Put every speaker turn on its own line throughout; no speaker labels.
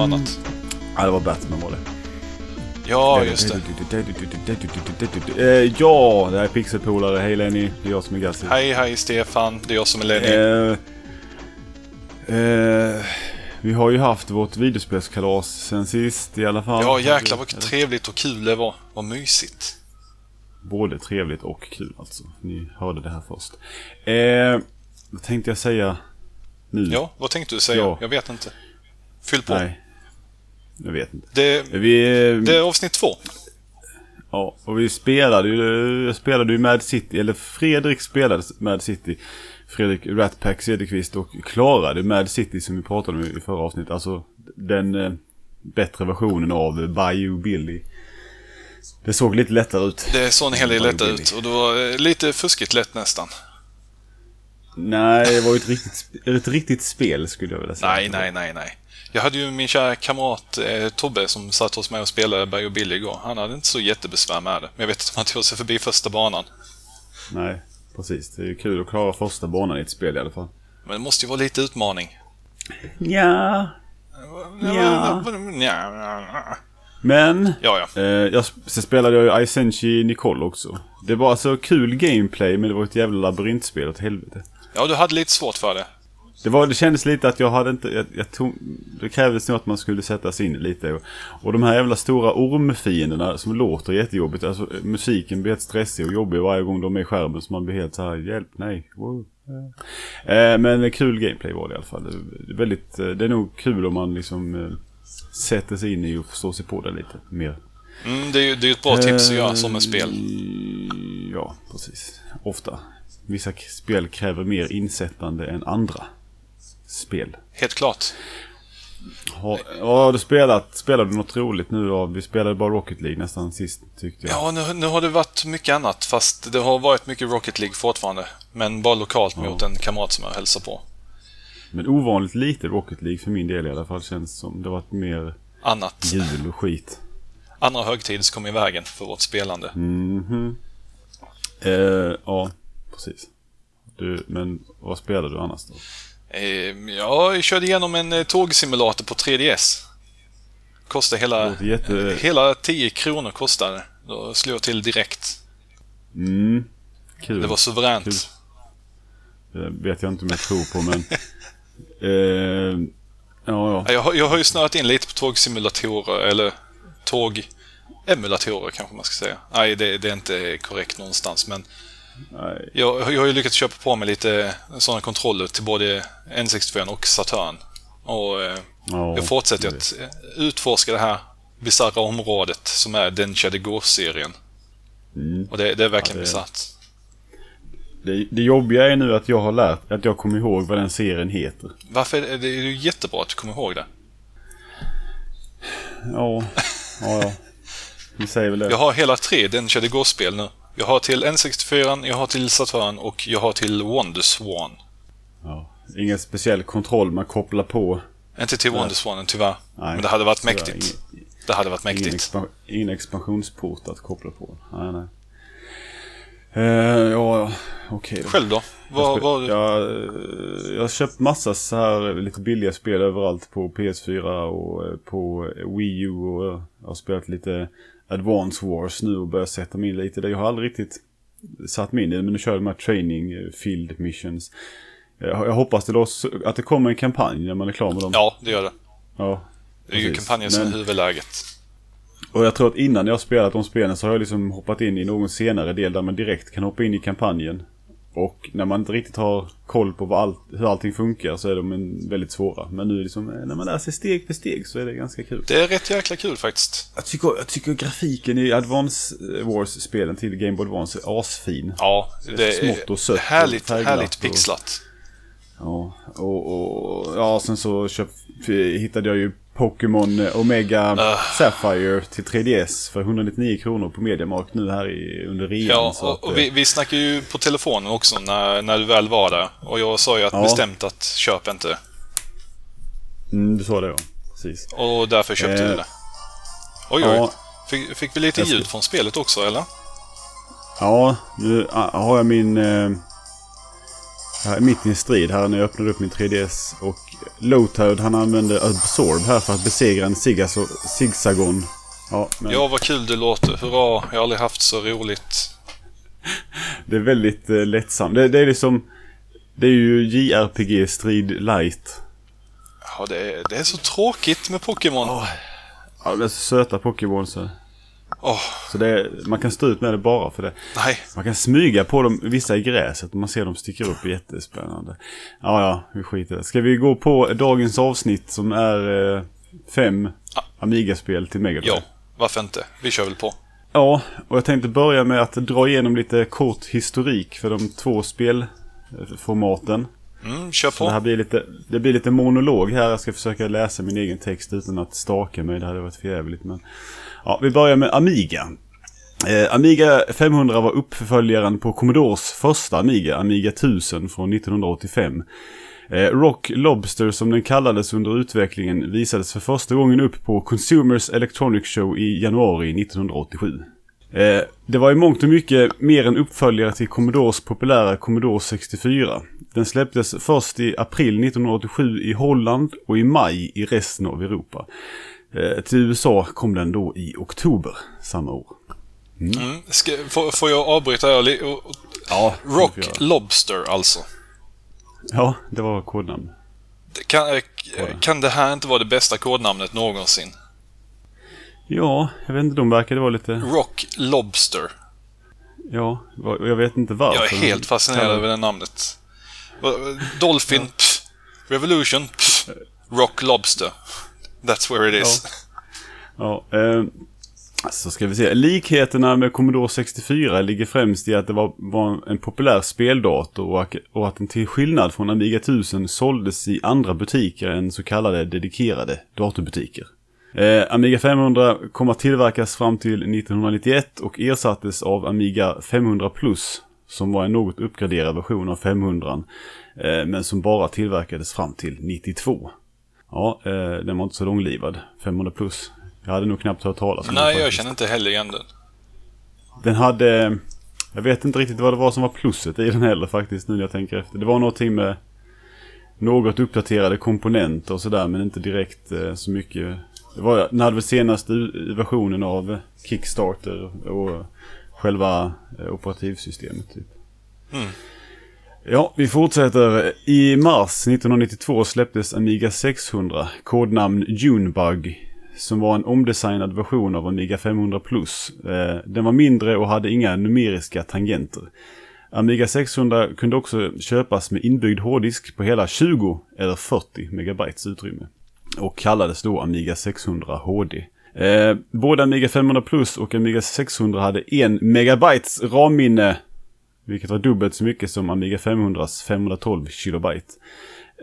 på annat.
Ja, det var Batman var det.
Ja, just det.
Eh, Ja, det här är Pixelpolare. Hej Lenny, det är jag som är Gassi.
Hej, hej Stefan. Det är jag som är Lenny.
Eh, eh, vi har ju haft vårt videospelskalas sen sist i alla fall.
Ja, jäklar vad trevligt och kul det var. Vad mysigt.
Både trevligt och kul alltså. Ni hörde det här först. Eh, vad tänkte jag säga nu?
Ja, vad tänkte du säga?
Ja.
Jag vet inte. Fyll på.
Nej. Jag vet inte.
Det,
Vi,
det är avsnitt två.
Ja, och vi spelade ju, jag spelade ju Mad City, eller Fredrik spelade Mad City. Fredrik Ratpack Cederqvist och klarade Mad City som vi pratade om i förra avsnittet. Alltså den eh, bättre versionen av Bayou Billy. Det såg lite lättare ut.
Det såg en hel del
Bayou
lätt
Billy.
ut och det var eh, lite fuskigt lätt nästan.
Nej, det var ju ett riktigt, ett riktigt spel skulle jag vilja säga.
Nej, nej, nej, nej. Jag hade ju min kära kamrat eh, Tobbe som satt hos mig och spelade Berg och Billy igår. Han hade inte så jättebesvär med det. Men jag vet att man tog sig förbi första banan.
Nej, precis. Det är ju kul att klara första banan i ett spel i alla fall.
Men det måste ju vara lite utmaning.
Ja. Ja.
Ja,
Men
ja.
Eh, jag, sen spelade jag ju Isenchi Nicole också. Det var alltså kul gameplay men det var ett jävla labyrintspel åt helvete.
Ja, du hade lite svårt för det.
Det, var, det kändes lite att jag hade inte... Jag, jag tog, det krävdes nog att man skulle sätta sig in lite. Och, och de här jävla stora ormfienderna som låter jättejobbigt. Alltså musiken blir helt stressig och jobbig varje gång de är i skärmen. Så man blir helt så här, hjälp, nej. Wow. Eh, men kul gameplay var det i alla fall. Det är, väldigt, eh, det är nog kul om man liksom eh, sätter sig in i och förstår sig på det lite mer.
Mm, det är ju det är ett bra tips att göra som en spel.
Eh, Ja, precis. Ofta. Vissa spel kräver mer insättande än andra spel.
Helt klart.
Har, ja, har du spelat, spelade du något roligt nu då? Vi spelade bara Rocket League nästan sist tyckte jag.
Ja, nu, nu har det varit mycket annat. Fast det har varit mycket Rocket League fortfarande. Men bara lokalt mot en kamrat som jag hälsar på.
Men ovanligt lite Rocket League för min del i alla fall känns som. Det har varit mer
Annat.
jul och skit.
Andra högtider som kom i vägen för vårt spelande.
Mhm. Eh, ja, precis. Du, men vad spelar du annars då?
Eh, ja, jag körde igenom en eh, tågsimulator på 3DS. Kostar
Det
hela,
jätte...
hela 10 kronor kostar det. Då slår jag till direkt.
Mm. Kul.
Det var suveränt.
Kul. Det vet jag inte om jag tror på men... eh, ja, ja.
Ja, Jag har, jag har ju snöat in lite på tågsimulatorer, eller tågemulatorer kanske man ska säga. Nej, det, det är inte korrekt någonstans, men
Nej.
jag, jag har ju lyckats köpa på mig lite sådana kontroller till både N64 och Saturn. Och eh,
Ja,
jag fortsätter
jag
att eh, utforska det här bisarra området som är Densha de Go-serien.
Mm.
Och det, det är verkligen
Ja, det-
bisarrt.
Det, det jobbiga är nu att jag har lärt, att jag kommer ihåg vad den serien heter.
Varför är det, det är ju jättebra att du kommer ihåg det.
Ja, ja, ja. Vi säger väl det.
Jag har hela tre Densha de Go-spel nu. Jag har till N64, jag har till Saturn och jag har till Wonderswan.
Ja. Ingen speciell kontroll man kopplar på.
Inte till Wonderswanen tyvärr.
Nej,
Men det hade varit mäktigt.
Ingen,
Det hade varit
ingen,
mäktigt.
expa, ingen expansionsport att koppla på. Nej, nej. Eh, ja. Okej då.
Själv då? Vad,
Jag, eh, jag har köpt massa så här lite billiga spel överallt på PS4 och eh, på Wii U och jag har spelat lite Advance Wars nu och börjat sätta mig in lite i det. Jag har aldrig riktigt satt mig in i det men nu kör jag de här training eh, field missions. Jag, jag hoppas det då, att det kommer en kampanj när man är klar med dem.
Ja, det gör det.
Ja,
Det är ju kampanjen som är huvudläget.
Och jag tror att innan jag spelat de spelen så har jag liksom hoppat in i någon senare del där man direkt kan hoppa in i kampanjen. Och när man inte riktigt har koll på allt, hur allting funkar så är de en väldigt svåra. Men nu liksom, eh, när man lär sig steg för steg så är det ganska kul.
Det är rätt jäkla kul faktiskt.
Jag tycker, jag tycker grafiken i Advance Wars-spelen till Game Boy Advance är asfin.
Ja, det
smått och
är
sött och
härligt,
färgglatt
härligt
och-
pixlat.
Ja, och, och ja, sen så köp, hittade jag ju Pokémon Omega
Ah.
Sapphire till 3DS för 199 kronor på Mediamarkt nu här i, under rean.
Ja, och,
att,
och
eh,
vi, vi snackade ju på telefonen också när, när du väl var där. Och jag sa ju att
Ja.
bestämt att köp inte.
Mm, du sa det ja. Precis.
Och därför köpte
Eh,
du det. Oj, oj.
Ja,
Fick, fick vi lite ljud från spelet också, eller?
Ja, nu ah, har jag min... Eh, mitt i en strid här när jag öppnade upp min 3DS. Och Lowtoad han använder Absorb här för att besegra en Zigzagon.
Ja, men... ja, vad kul det låter. Hurra, jag har aldrig haft så roligt.
det är väldigt eh, lättsamt. Det, det, är liksom... Det är ju JRPG Strid Light.
Ja, det är, det är så tråkigt med Pokémon. Oh.
Ja, det är så söta Pokémon så.
Oh.
Så det, man kan stå ut med det bara för det.
Nej.
Man kan smyga på dem, vissa i gräset man ser dem sticker upp. Jättespännande. Ja, ja, vi skiter det. Ska vi gå på dagens avsnitt som är eh, fem ah. Amiga-spel till Mega
Ja, varför inte? Vi kör väl på.
Ja, och jag tänkte börja med att dra igenom lite kort historik för de två spelformaten.
Mm, kör på. Så
det, här blir lite, det blir lite monolog här. Jag ska försöka läsa min egen text utan att staka mig. Det hade varit förjävligt. Men... Ja, vi börjar med Amiga. Eh, Amiga 500 var uppföljaren på Commodores första Amiga, Amiga 1000 från 1985. Eh, Rock Lobster som den kallades under utvecklingen visades för första gången upp på Consumers Electronic Show i januari 1987. Eh, det var i mångt och mycket mer en uppföljare till Commodores populära Commodore 64. Den släpptes först i april 1987 i Holland och i maj i resten av Europa. Eh, till USA kom den då i oktober samma år.
Mm. Mm. Ska, får, får, jag avbryta här?
Ja,
Rock Lobster alltså?
Ja, det var kodnamn.
Kan, eh, kan det här inte vara det bästa kodnamnet någonsin?
Ja, jag vet inte. De verkade vara lite...
Rock Lobster.
Ja, jag vet inte varför.
Jag är helt fascinerad över det namnet. Dolphin, pff. Revolution, pff. Rock Lobster. That's where it is.
Ja, ja eh, så ska vi se. Likheterna med Commodore 64 ligger främst i att det var, var en populär speldator och, och att den till skillnad från Amiga 1000 såldes i andra butiker än så kallade dedikerade datorbutiker. Eh, Amiga 500 kom att tillverkas fram till 1991 och ersattes av Amiga 500 Plus som var en något uppgraderad version av 500 eh, men som bara tillverkades fram till 92. Ja, eh, den var inte så långlivad. 500 plus. Jag hade nog knappt hört talas
om Nej, den, jag känner inte heller igen den.
Den hade... Jag vet inte riktigt vad det var som var plusset i den heller faktiskt nu när jag tänker efter. Det var någonting med något uppdaterade komponenter och sådär men inte direkt eh, så mycket. Det var, den hade väl senaste versionen av Kickstarter och själva eh, operativsystemet typ. Mm. Ja, vi fortsätter. I mars 1992 släpptes Amiga 600, kodnamn Junebug, som var en omdesignad version av Amiga 500 Plus. Eh, den var mindre och hade inga numeriska tangenter. Amiga 600 kunde också köpas med inbyggd hårddisk på hela 20 eller 40 megabytes utrymme. Och kallades då Amiga 600 HD. Eh, både Amiga 500 Plus och Amiga 600 hade 1 megabytes RAM-minne vilket var dubbelt så mycket som Amiga 500s 512 kilobyte.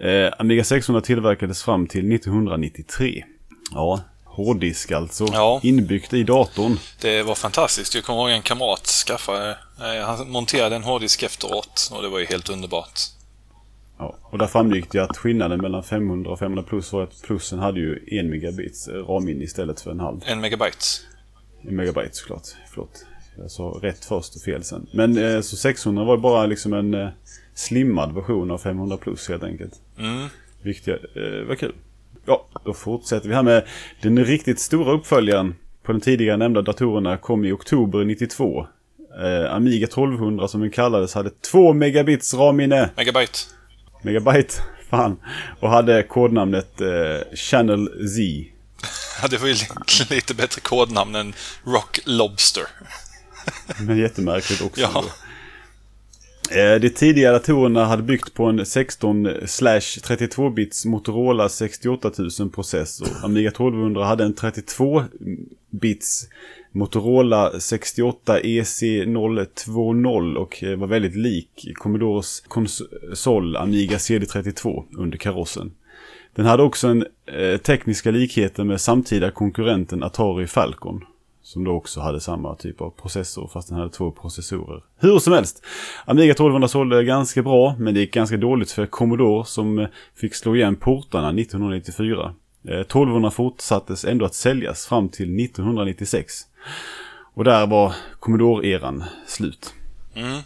Eh, Amiga 600 tillverkades fram till 1993. Ja, hårddisk alltså. Ja. Inbyggt i datorn.
Det var fantastiskt. Jag kommer ihåg en kamrat skaffade, eh, han monterade en hårddisk efteråt och det var ju helt underbart.
Ja, och där framgick det att skillnaden mellan 500 och 500 plus var att plussen hade ju en megabits RAM istället för en halv.
En megabyte.
En megabyte såklart. Förlåt. Jag sa rätt först och fel sen. Men eh, så 600 var bara liksom en eh, slimmad version av 500 plus helt enkelt.
Mm.
Vilket eh, var kul. Ja, då fortsätter vi här med den riktigt stora uppföljaren på den tidigare nämnda datorerna kom i oktober 92. Eh, Amiga 1200 som den kallades hade 2 megabits RAM-minne.
Megabyte.
Megabyte, fan. Och hade kodnamnet eh, Channel Z.
Ja, det var ju lite bättre kodnamn än Rock Lobster.
Men jättemärkligt också. Ja. Eh, de tidigare datorerna hade byggt på en 16-32-bits Motorola 68000 processor. Amiga 1200 hade en 32-bits Motorola 68 EC020 och eh, var väldigt lik Commodores konsol Amiga CD32 under karossen. Den hade också en eh, tekniska likheter med samtida konkurrenten Atari Falcon. Som då också hade samma typ av processor fast den hade två processorer. Hur som helst. Amiga 1200 sålde ganska bra men det gick ganska dåligt för Commodore som fick slå igen portarna 1994. 1200 eh, fortsattes ändå att säljas fram till 1996. Och där var Commodore-eran slut.
Mm.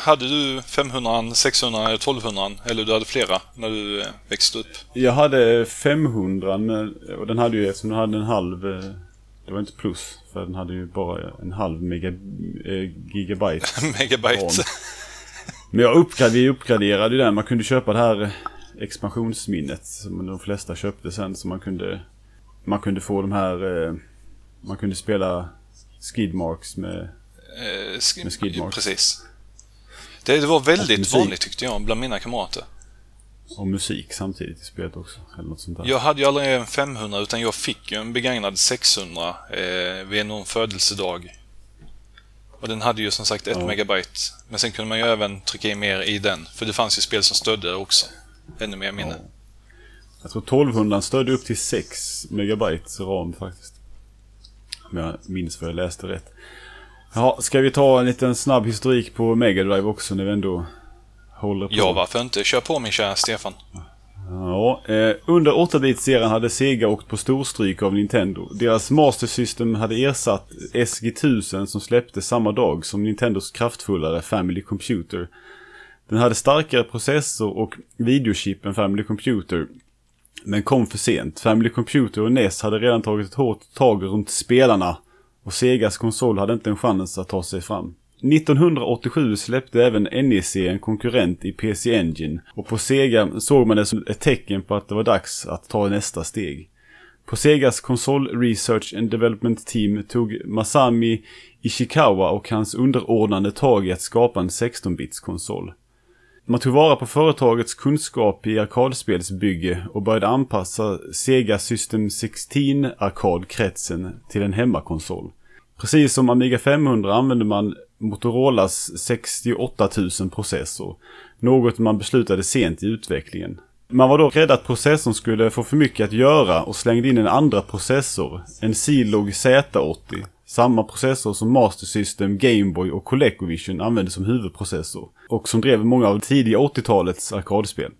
Hade du 500, 600 eller 1200 eller du hade flera när du eh, växte upp?
Jag hade 500 och den hade ju, eftersom den hade en halv, eh, det var inte plus, för den hade ju bara en halv mega, eh, gigabyte.
Megabyte.
Men jag uppgraderade, uppgraderade ju den, man kunde köpa det här expansionsminnet som de flesta köpte sen, så man kunde, man kunde få de här, eh, man kunde spela skidmarks med,
Eh, sk-
Med skid marks.
Precis. Det, det var väldigt vanligt tyckte jag bland mina kamrater.
Och musik samtidigt i spelet också. Eller något sånt där.
Jag hade ju aldrig en 500 utan jag fick ju en begagnad 600 eh, vid någon födelsedag. Och den hade ju som sagt ett
Ja.
megabyte. Men sen kunde man ju även trycka in mer i den. För det fanns ju spel som stödde det också. Ännu mer minne.
Ja. Jag tror 1200 stödde upp till 6 megabyte ram faktiskt. Om jag minns vad jag läste rätt. Ja, ska vi ta en liten snabb historik på Mega Drive också när vi ändå håller på?
Ja, varför inte? Kör på min kära Stefan.
Ja, eh, under 8-bit-serien hade Sega åkt på storstryk av Nintendo. Deras Master System hade ersatt SG-1000 som släpptes samma dag som Nintendos kraftfullare Family Computer. Den hade starkare processor och videochip än Family Computer. Men kom för sent. Family Computer och NES hade redan tagit ett hårt tag runt spelarna. Och Segas konsol hade inte en chans att ta sig fram. 1987 släppte även NEC en konkurrent i PC Engine och på Sega såg man det som ett tecken på att det var dags att ta nästa steg. På Segas konsol Research and Development Team tog Masami Ishikawa och hans underordnade tag i att skapa en 16-bits konsol. Man tog vara på företagets kunskap i arkadspelsbygge och började anpassa Sega System 16 arkadkretsen till en hemmakonsol. Precis som Amiga 500 använde man Motorolas 68 000 processor. Något man beslutade sent i utvecklingen. Man var då rädd att processorn skulle få för mycket att göra och slängde in en andra processor, en Zilog Z80. Samma processor som Master System, Gameboy och ColecoVision använde som huvudprocessor. Och som drev många av tidiga 80-talets arkadspel.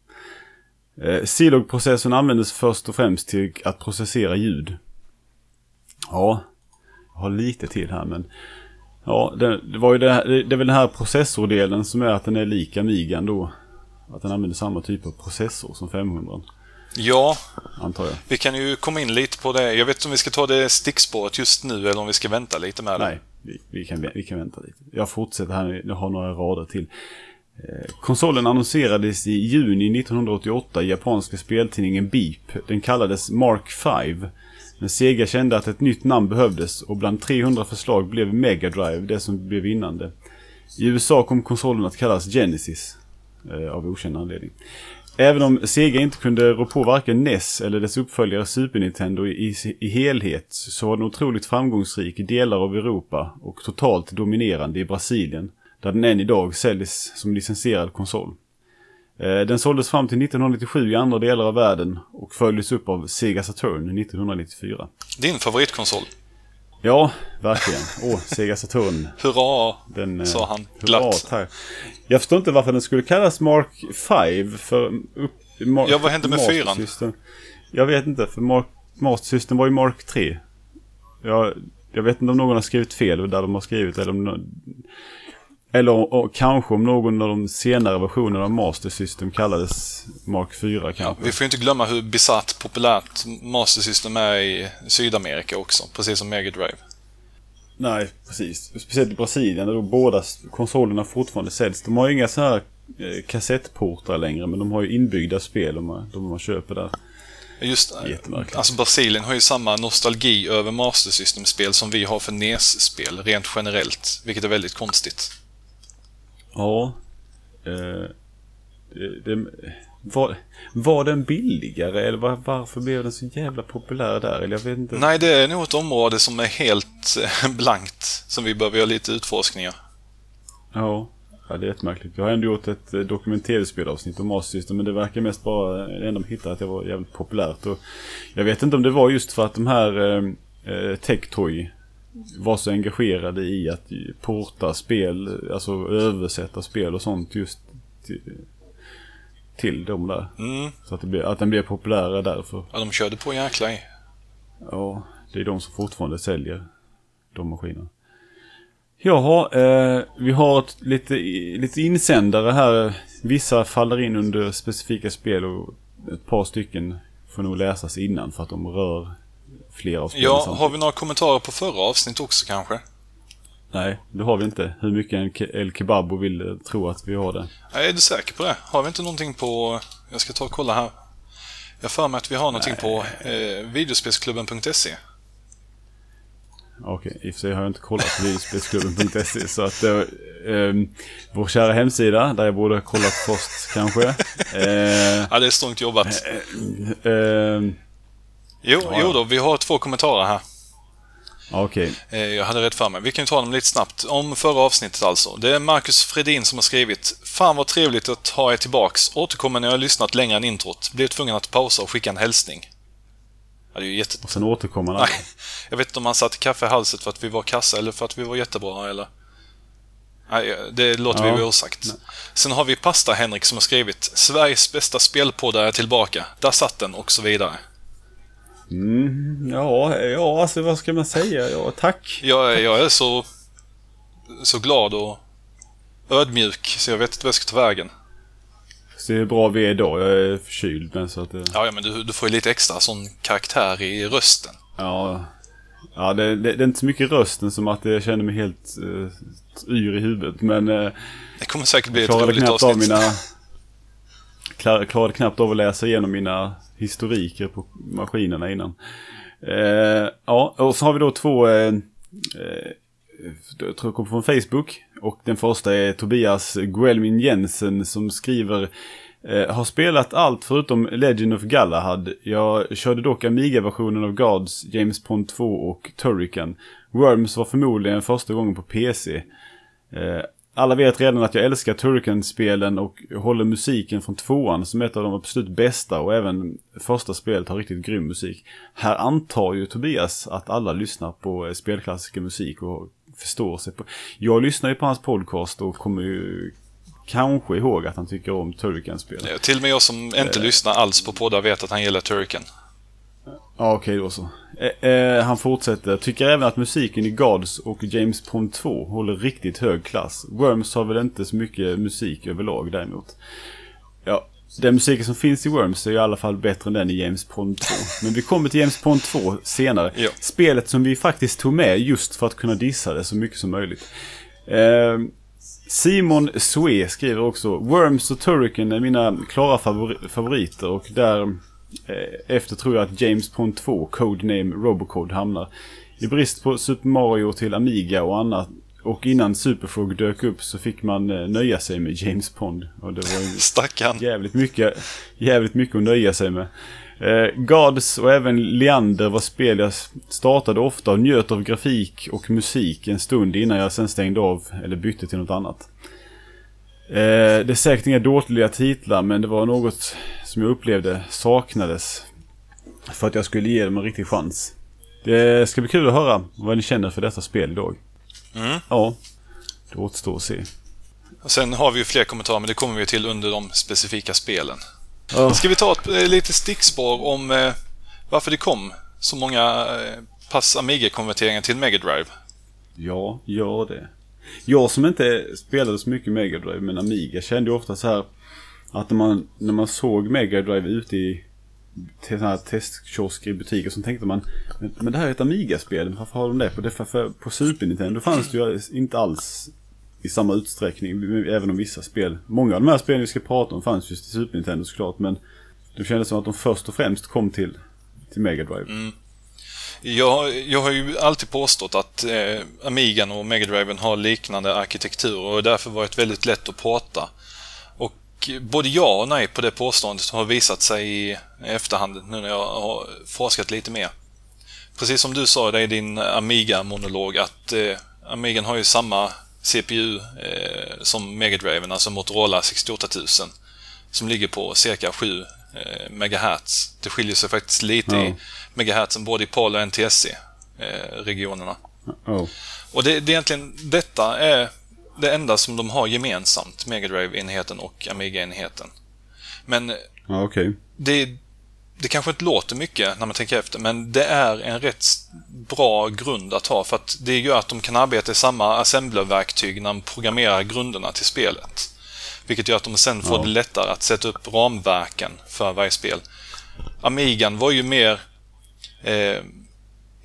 Eh, Zilog-processorn användes först och främst till att processera ljud. Ja, jag har lite till här men... Ja, det, det var ju det, här, det, det är väl den här processordelen som är att den är lik Amigan då. Att den använder samma typ av processor som 500
Ja,
antar jag.
vi kan ju komma in lite på det. Jag vet inte om vi ska ta det stickspåret just nu eller om vi ska vänta lite med det.
Nej, vi, vi, kan, vi kan vänta lite. Jag fortsätter här, jag har några rader till. Eh, konsolen annonserades i juni 1988 i japanska speltidningen Beep. Den kallades Mark 5. Men Sega kände att ett nytt namn behövdes och bland 300 förslag blev Mega Drive det som blev vinnande. I USA kom konsolen att kallas Genesis. Eh, av okänd anledning. Även om Sega inte kunde rå på varken NES eller dess uppföljare Super Nintendo i, i, i helhet så var den otroligt framgångsrik i delar av Europa och totalt dominerande i Brasilien. Där den än idag säljs som licensierad konsol. Eh, Den såldes fram till 1997 i andra delar av världen och följdes upp av Sega Saturn 1994.
Din favoritkonsol?
Ja, verkligen. Åh, Sega Saturn.
Hurra,
Den, eh,
sa han
hurra,
glatt.
tack. Jag förstår inte varför den skulle kallas Mark 5 för... Upp, Mark,
Ja, vad hände med fyran?
Jag vet inte, för Mark, Master System var ju Mark 3. Jag, jag vet inte om någon har skrivit fel där de har skrivit eller om... Eller och, kanske om någon av de senare versionerna av Master System kallades Mark 4
Ja,
kanske.
vi får inte glömma hur besatt populärt Master System är i Sydamerika också, precis som Mega Drive.
Nej, precis. Speciellt i Brasilien där då båda konsolerna fortfarande säljs. De har ju inga så här eh, kassettportar längre men de har ju inbyggda spel de man, de man köper där.
Just
Jättemärkligt.
Alltså Brasilien har ju samma nostalgi över Master System-spel som vi har för NES-spel, rent generellt. Vilket är väldigt konstigt.
Ja. Eh, det, det, var, var den billigare eller var, varför blev den så jävla populär där? Eller jag vet inte.
Nej, det är nog ett område som är helt eh, blankt, som vi behöver göra lite utforskningar.
Ja. ja, det är jättemärkligt. Jag har ändå gjort ett eh, dokumentärspielavsnitt om Master System men det verkar mest bara, det enda de hittade att det var jävligt populärt. Och jag vet inte om det var just för att de här eh, eh, Tectoy var så engagerade i att porta spel, alltså översätta spel och sånt just till, till dem där.
Mm,
Så att, det blev, att den blev populärare därför.
ja, de körde på jäkla i.
Ja, det är de som fortfarande säljer de maskinerna. Jaha, eh, vi har ett, lite, lite insändare här. Vissa faller in under specifika spel och ett par stycken får nog läsas innan för att de rör flera av spelen
Ja,
samtidigt.
har vi några kommentarer på förra avsnitt också kanske?
Nej, det har vi inte. Hur mycket El Kebabo vill eh, tro att vi har det.
Nej, Är du säker på det? Har vi inte någonting på... Jag ska ta och kolla här. Jag för mig att vi har någonting på eh, videospelsklubben.se.
Okej, i och för sig har jag inte kollat på videospelsklubben.se så att eh, eh, vår kära hemsida där jag borde ha kollat först kanske. Eh,
Ja, det är strångt jobbat.
Eh,
Jo,
ja.
jo då, vi har två kommentarer här.
Okej,
Eh, Jag hade rätt för mig. Vi kan ta dem lite snabbt. Om förra avsnittet alltså. Det är Marcus Fredin som har skrivit Fan vad trevligt att ha er tillbaks. Återkommer när jag har lyssnat längre än introt. Blev tvungen att pausa och skicka en hälsning. Ja, det är ju jätte...
och sen återkommer han.
Nej, jag vet inte om han satte kaffe i halsen för att vi var kassa eller för att vi var jättebra eller... Nej, det låter
Ja.
vi osagt. Sen har vi Pasta-Henrik som har skrivit Sveriges bästa spelpoddar är tillbaka. Där satt den och så vidare.
Mm, ja, ja, alltså vad ska man säga? Ja, tack.
Jag, är- jag är så, så glad och ödmjuk så jag vet inte vad jag ska ta vägen.
Så det är bra ved idag. Jag är förkyld men så att det...
Ja, ja men du, du får ju lite extra sån karaktär i rösten.
Ja, ja det, det, det är inte så mycket rösten som att jag känner mig helt uh, yr i huvudet. Men uh,
Det kommer säkert bli ett roligt
knappt av
avsnitt.
mina... Klar, klarade knappt av att läsa igenom mina historiker på maskinerna innan. Eh, ja, och så har vi då två... Eh, eh, jag tror jag kommer från Facebook. Och den första är Tobias Guelmin Jensen som skriver eh, Har spelat allt förutom Legend of Galahad. Jag körde dock Amiga-versionen av Gods, James Pond 2 och Turrican. Worms var förmodligen första gången på PC. Eh, alla vet redan att jag älskar Turrican-spelen och håller musiken från tvåan som ett av de absolut bästa och även första spelet har riktigt grym musik. Här antar ju Tobias att alla lyssnar på eh, spelklassiker musik och förstår sig på. Jag lyssnar ju på hans podcast och kommer ju kanske ihåg att han tycker om Turrican-spel.
Ja, Till och med jag som inte lyssnar alls på poddar vet att han gillar Turrican.
Ja, okej då så. Eh, eh, han fortsätter. Tycker även att musiken i Gods och James Pond 2 håller riktigt hög klass. Worms har väl inte så mycket musik överlag däremot. Ja, den musiken som finns i Worms är i alla fall bättre än den i James Pond 2. Men vi kommer till James Pond 2 senare.
Ja.
Spelet som vi faktiskt tog med just för att kunna dissa det så mycket som möjligt. Eh, Simon Sue skriver också Worms och Turrican är mina klara favori- favoriter och där efter tror jag att James Pond 2, Codename Robocode, hamnar. I brist på Super Mario till Amiga och annat och innan Superfrog dök upp så fick man eh, nöja sig med James Pond. Och det var
Stackarn.
jävligt mycket, jävligt mycket att nöja sig med. Eh, Gods och även Leander var spel jag startade ofta och njöt av grafik och musik en stund innan jag sen stängde av eller bytte till något annat. Eh, det är säkert inga dåliga titlar men det var något som jag upplevde saknades för att jag skulle ge dem en riktig chans. Det ska bli kul att höra vad ni känner för detta spel idag.
Mm.
Ja, det återstår att se.
Och Sen har vi ju fler kommentarer, men det kommer vi till under de specifika spelen.
Ja.
Ska vi ta ett eh, lite stickspår om eh, varför det kom så många eh, pass Amiga-konverteringar till Mega Drive?
Ja, gör det. Jag som inte spelade så mycket Mega Drive men Amiga kände ju ofta så här att när man, när man såg Mega Drive ute i till här testkiosker i butiker så tänkte man men, men det här är ett Amiga-spel, varför har de det? På, det för, för, på Super Nintendo fanns det ju inte alls i samma utsträckning, även om vissa spel. Många av de här spelen vi ska prata om fanns just i Super Nintendo såklart men det kändes som att de först och främst kom till, till Mega Drive. Mm.
Jag, jag har ju alltid påstått att eh, Amigan och Megadriven har liknande arkitektur och därför varit väldigt lätt att prata. Och både ja och nej på det påståendet har visat sig i efterhand nu när jag har forskat lite mer. Precis som du sa det i din Amiga-monolog att eh, Amigan har ju samma CPU eh, som Megadriven, alltså Motorola 68000 som ligger på cirka 7 eh, megahertz. Det skiljer sig faktiskt lite
Ja.
i megahertzen både i PAL och NTSC-regionerna.
Oh.
Och det, det är egentligen detta är det enda som de har gemensamt, Mega Drive-enheten och Amiga-enheten. Men
Ja, okej.
det, det kanske inte låter mycket när man tänker efter, men det är en rätt bra grund att ha för att det gör att de kan arbeta i samma assemblerverktyg när de programmerar grunderna till spelet. Vilket gör att de sen får
Ja.
det lättare att sätta upp ramverken för varje spel. Amigan var ju mer eh,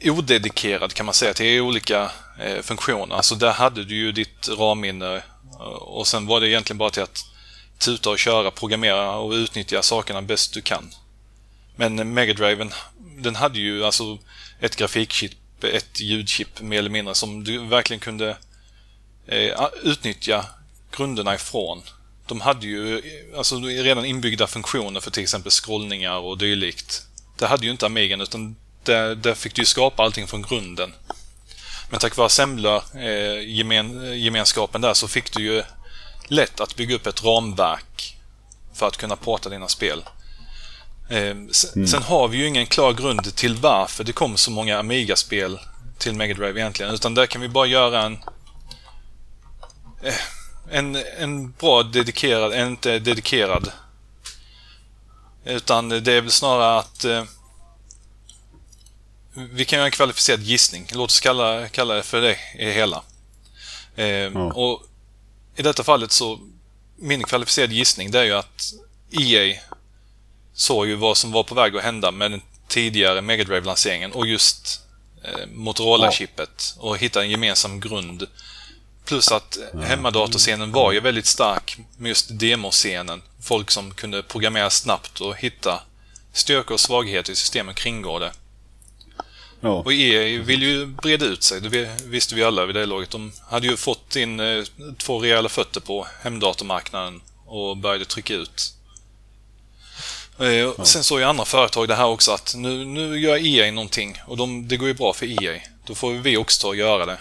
odedikerad kan man säga till olika eh, funktioner. Alltså där hade du ju ditt ramminne eh, och sen var det egentligen bara till att tuta och köra, programmera och utnyttja sakerna bäst du kan. Men Megadriven, den hade ju alltså ett grafikchip, ett ljudchip mer eller mindre som du verkligen kunde eh, utnyttja grunderna ifrån. De hade ju eh, alltså redan inbyggda funktioner för till exempel scrollningar och dylikt. Det hade ju inte Amigan utan där, där fick du ju skapa allting från grunden. Men tack vare Assembler eh, gemenskapen där så fick du ju lätt att bygga upp ett ramverk för att kunna porta dina spel. Eh, sen, sen har vi ju ingen klar grund till varför det kom så många Amiga-spel till Mega Drive egentligen. Utan där kan vi bara göra en eh, en, en bra dedikerad, en inte dedikerad. Utan det är väl snarare att eh, vi kan göra en kvalificerad gissning. Låt oss kalla, kalla det för det i hela. Eh, Och i detta fallet så, min kvalificerade gissning det är ju att EA såg ju vad som var på väg att hända med den tidigare Mega Drive-lanseringen och just eh, Motorola-chippet och hitta en gemensam grund. Plus att hemmadatorscenen var ju väldigt stark med just demoscenen. Folk som kunde programmera snabbt och hitta styrkor och svagheter i systemen kringgå det.
Ja.
Och EA vill ju breda ut sig, det visste vi alla vid det laget. De hade ju fått in eh, två rejäla fötter på hemdatormarknaden och började trycka ut. Eh, Sen såg ju andra företag det här också att nu, nu gör EA någonting och de, det går ju bra för EA. Då får vi också ta och göra det.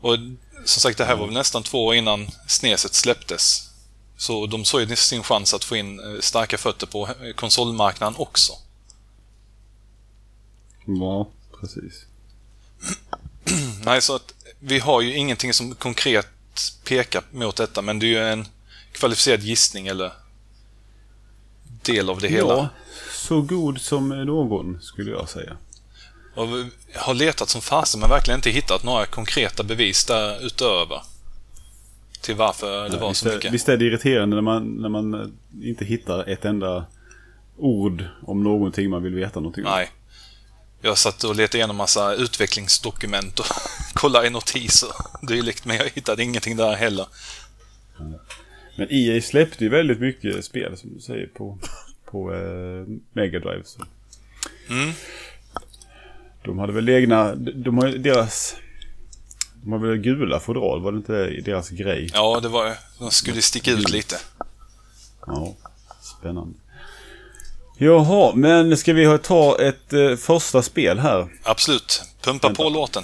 Och som sagt, det här var nästan två år innan Sneset släpptes. Så de såg ju sin chans att få in eh, starka fötter på eh, konsolmarknaden också.
ja, precis.
Nej, så att vi har ju ingenting som konkret pekar mot detta, men det är ju en kvalificerad gissning eller del av det hela.
Ja, så god som någon skulle jag säga.
Och har letat som fasen men verkligen inte hittat några konkreta bevis där utöver. Till varför det var
visst,
så
är,
mycket.
visst är det irriterande när man, när man eh, inte hittar ett enda ord om någonting man vill veta någonting om.
Nej. Jag satt och letade igenom massa utvecklingsdokument och kollade i notiser dylikt, men jag hittade ingenting där heller.
Men EA släppte ju väldigt mycket spel som du säger på, på eh, Mega Drive. Så.
Mm.
De hade väl egna, de, har deras... De har väl gula fodral, var det inte deras grej?
Ja, det var De skulle sticka ut lite.
Ja, spännande. Jaha, men ska vi ta ett eh, första spel här?
Absolut. Pumpa
Vänta.
på låten.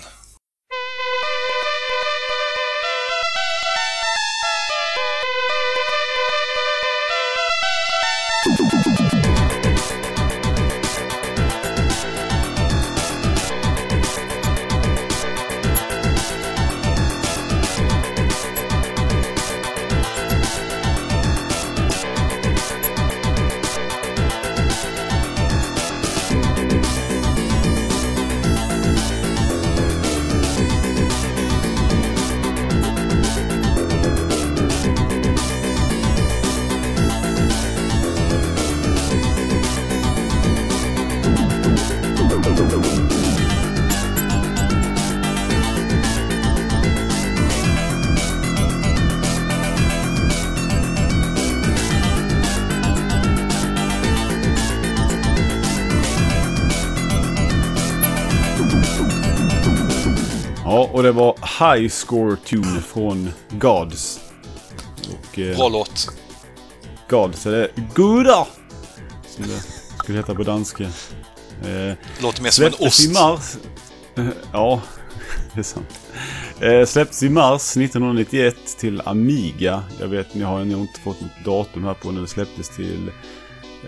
High Score Tune från Gods. Och eh,
Bra låt.
Gods är det Goda! Som det skulle heta på danska. Eh,
Låter mer som en ost.
i mars. ja, det är sant. Eh, släpptes i mars 1991 till Amiga. Jag vet, ni har nog inte fått något datum här på när det släpptes till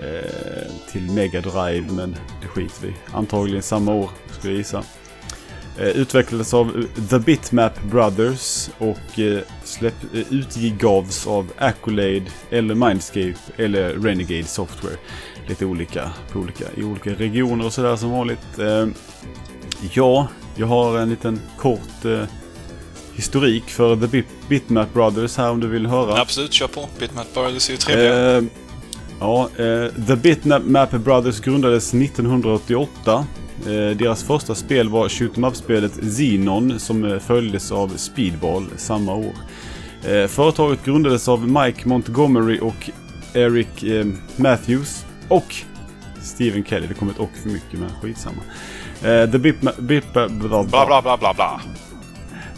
eh, till Mega Drive, men det skiter vi. Antagligen samma år, skulle jag gissa. Eh, utvecklades av eh, The Bitmap Brothers och eh, släpp, utgavs av Accolade eller Mindscape eller Renegade Software. lite olika, på olika i olika regioner och sådär som vanligt. Ja, jag har en liten kort eh, historik för The Bit Bitmap Brothers här om du vill höra.
Absolut, kör på. Bitmap Brothers är ju trevliga.
Eh, ja, eh, The Bitmap Brothers grundades 1988. Eh, deras första spel var shoot em up-spelet Xenon som eh, följdes av Speedball samma år. Eh, företaget grundades av Mike Montgomery och Eric Matthews och Stephen Kelly. Det kom ett och för mycket men skitsamma. The Bitmap...
Bla, bla, bla, bla, bla.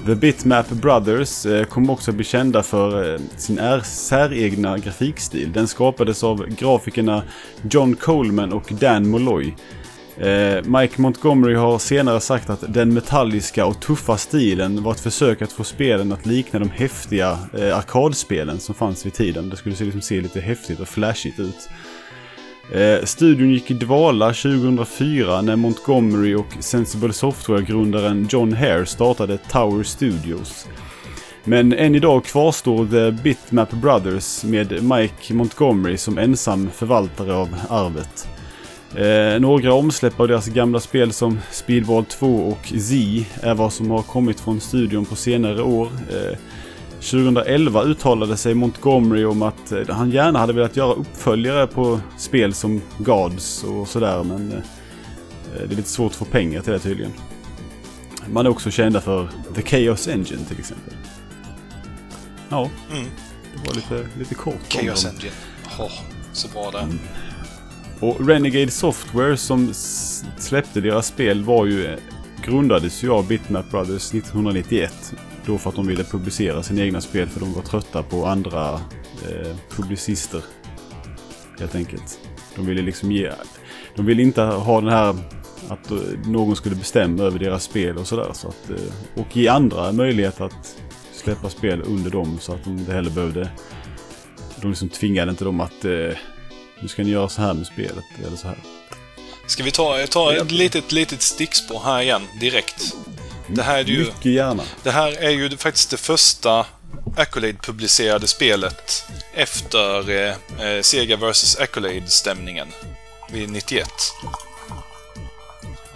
The Bitmap Brothers kom också att bli kända för sin är säregna grafikstil. Den skapades av grafikerna John Coleman och Dan Molloy. Eh, Mike Montgomery har senare sagt att den metalliska och tuffa stilen var ett försök att få spelen att likna de häftiga eh, arkadspelen som fanns vid tiden. Det skulle liksom se lite häftigt och flashigt ut. Eh, studion gick i dvala 2004 när Montgomery och Sensible Software-grundaren John Hare startade Tower Studios. Men än idag kvarstår The Bitmap Brothers med Mike Montgomery som ensam förvaltare av arvet. Eh, några omsläpp av deras gamla spel som Speedball 2 och Z är vad som har kommit från studion på senare år. Eh, 2011 uttalade sig Montgomery om att eh, han gärna hade velat göra uppföljare på spel som Gods och sådär men eh, det är lite svårt att få pengar till det tydligen. Man är också kända för The Chaos Engine till exempel. Ja,
Mm.
det var lite, lite kort om
Chaos
dem.
Engine. Åh, så bra där.
Och Renegade Software som släppte deras spel var ju grundades ju av Bitmap Brothers 1991. Då för att de ville publicera sina egna spel för de var trötta på andra eh, publicister. Helt enkelt. De ville liksom ge... De ville inte ha den här att eh, någon skulle bestämma över deras spel och sådär. Så att, eh, och ge andra möjlighet att släppa spel under dem så att de inte heller behövde... De liksom tvingade inte dem att eh, nu ska ni göra så här med spelet eller så här.
Ska vi ta, ta ett litet, litet stickspår här igen, direkt? Det här är ju...
Mycket gärna.
Det här är ju faktiskt det första Accolade-publicerade spelet efter eh, eh, Sega vs Accolade-stämningen vid 91.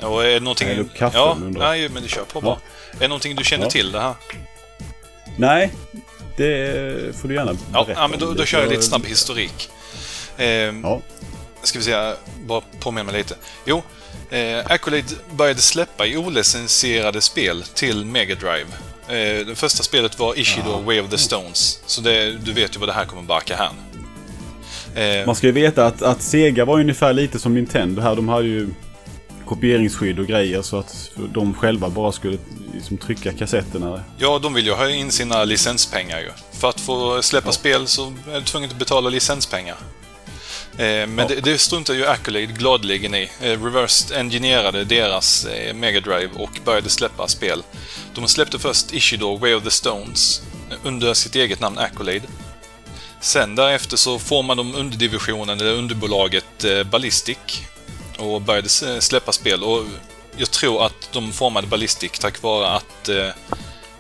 Och är det någonting...
Häll upp kaffe,
ja, nej, men det kör på bara. Är det någonting du känner
Ja.
till det här?
Nej, det får du gärna
Ja,
berätta
ja men då, då
Det
kör jag lite snabb historik. Eh,
Ja,
ska vi se, bara påminna mig lite. Jo, eh, Accolade började släppa i olicensierade spel till Mega Drive. Eh, det första spelet var Ishido Way of the Stones, så det, du vet ju vad det här kommer barka hän. Eh,
man ska ju veta att, att Sega var ungefär lite som Nintendo här. De hade ju kopieringsskydd och grejer så att de själva bara skulle liksom trycka kassetterna.
ja, de vill ju ha in sina licenspengar ju. För att få släppa spel så är du tvungen att betala licenspengar. Eh, men
Ja.
det, det struntar ju Accolade gladeligen i. Eh, reversed engineerade deras eh, Mega Drive och började släppa spel. De släppte först Ishido Way of the Stones under sitt eget namn Accolade. Sen därefter så formade de underdivisionen, eller underbolaget Ballistic och började släppa spel. Och jag tror att de formade Ballistic tack vare att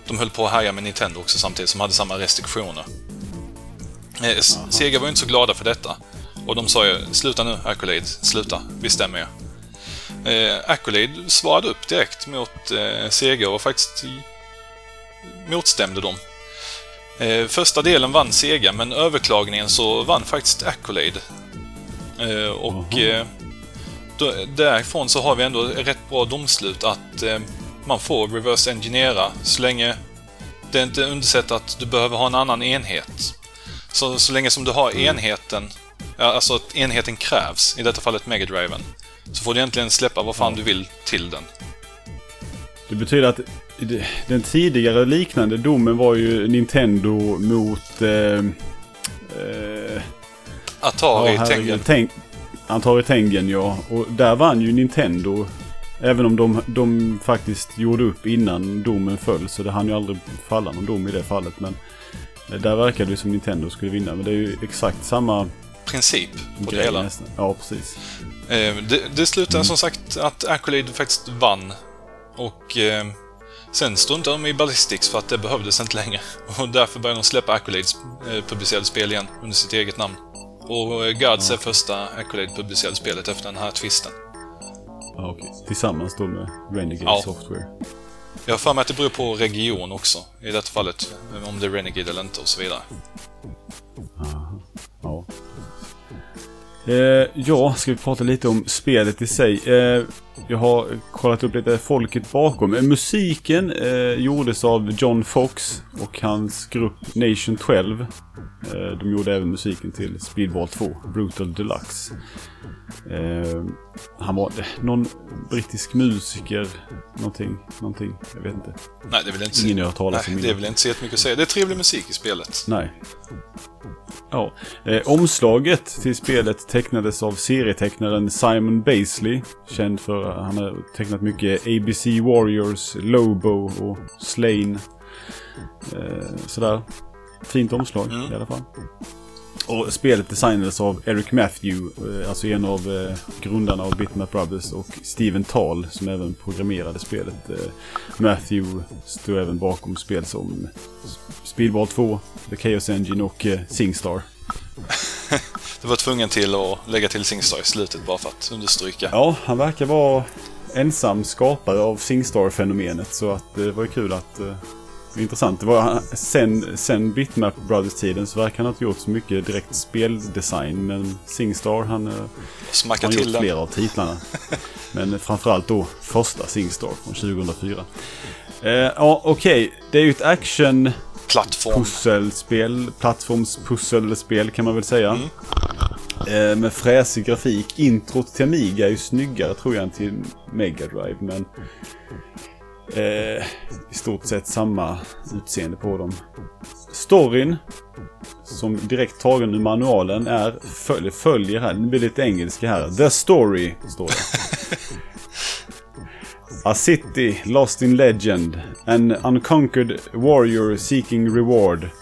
de höll på att härja med Nintendo också samtidigt, som hade samma restriktioner. Sega var ju inte så glada för detta. Och de sa ju “Sluta nu, Accolade. Sluta. Vi stämmer er.” eh, Accolade svarade upp direkt mot eh, Sega och faktiskt motstämde dem. Eh, första delen vann Sega, men överklagningen så vann faktiskt Accolade. Eh, och eh, därifrån så har vi ändå rätt bra domslut att eh, man får reverse engineera så länge det inte undersett att du behöver ha en annan enhet. Så, så länge som du har enheten, ja, alltså att enheten krävs, i detta fallet Megadriven, så får du egentligen släppa vad fan du vill till den.
Det betyder att den tidigare liknande domen var ju Nintendo mot... Eh, eh,
Atari,
ja.
Tengen.
Tänk, Atari Tengen ja. Och där vann ju Nintendo. Även om de, de faktiskt gjorde upp innan domen föll. Så det hann ju aldrig falla någon dom i det fallet. Men eh, där verkade det som Nintendo skulle vinna. Men det är ju exakt samma
Princip på det
grej
hela.
nästan. Ja, precis.
Eh, det, det slutade som sagt att Accolade faktiskt vann. Och eh, sen struntade de i Ballistics för att det behövdes inte längre. Och därför började de släppa Accolades eh, publicerade spel igen under sitt eget namn. Och Gods är första Accolade publicerade spelet efter den här twisten.
Ja, okej. Tillsammans då med Renegade
Ja.
Software.
Jag har för mig att det beror på region också. I detta fallet, om det är Renegade eller inte och så vidare.
Ja. Eh, ja, ska vi prata lite om spelet i sig. Eh, jag har kollat upp lite folket bakom. Musiken eh, gjordes av John Fox och hans grupp Nation 12. Eh, de gjorde även musiken till Speedball 2, Brutal Deluxe. Eh, han var någon brittisk musiker, någonting, någonting, jag vet inte.
Nej, det är väl inte
Ingen jag har talas om
det är väl inte så jättemycket att säga. Det är trevlig musik i spelet.
Nej. Ja. Eh, omslaget till spelet tecknades av serietecknaren Simon Baisley. Känd för han har tecknat mycket ABC Warriors, Lobo och Slain. Eh, sådär. Fint omslag
Mm.
i alla fall. Och spelet designades av Eric Matthew, eh, alltså en av eh, grundarna av Bitmap Brothers och Steven Tall som även programmerade spelet. Eh, Matthew stod även bakom spel som Speedball 2, The Chaos Engine och Singstar.
Du var tvungen till att lägga till Singstar i slutet bara för att understryka.
Ja, han verkar vara ensam skapare av Singstar-fenomenet så att det var ju kul att... Eh, intressant. Det var, sen, sen Bitmap Brothers-tiden så verkar han inte ha gjort så mycket direkt speldesign men Singstar han... Eh,
Smacka
Han
till
gjort
den.
flera av titlarna. Men framförallt då första Singstar från 2004. Eh, ja, okej. Det är ju ett action
Plattform.
pusselspel, plattformspusselspel kan man väl säga.
Mm.
Eh, med fräsig grafik. Introt till Amiga är ju snyggare tror jag än till Mega Drive men eh, i stort sett samma utseende på dem. Storyn som direkt tagen ur manualen är följer, följer här. Det blir lite engelska här. The Story står det. A city lost in legend. An unconquered warrior seeking reward.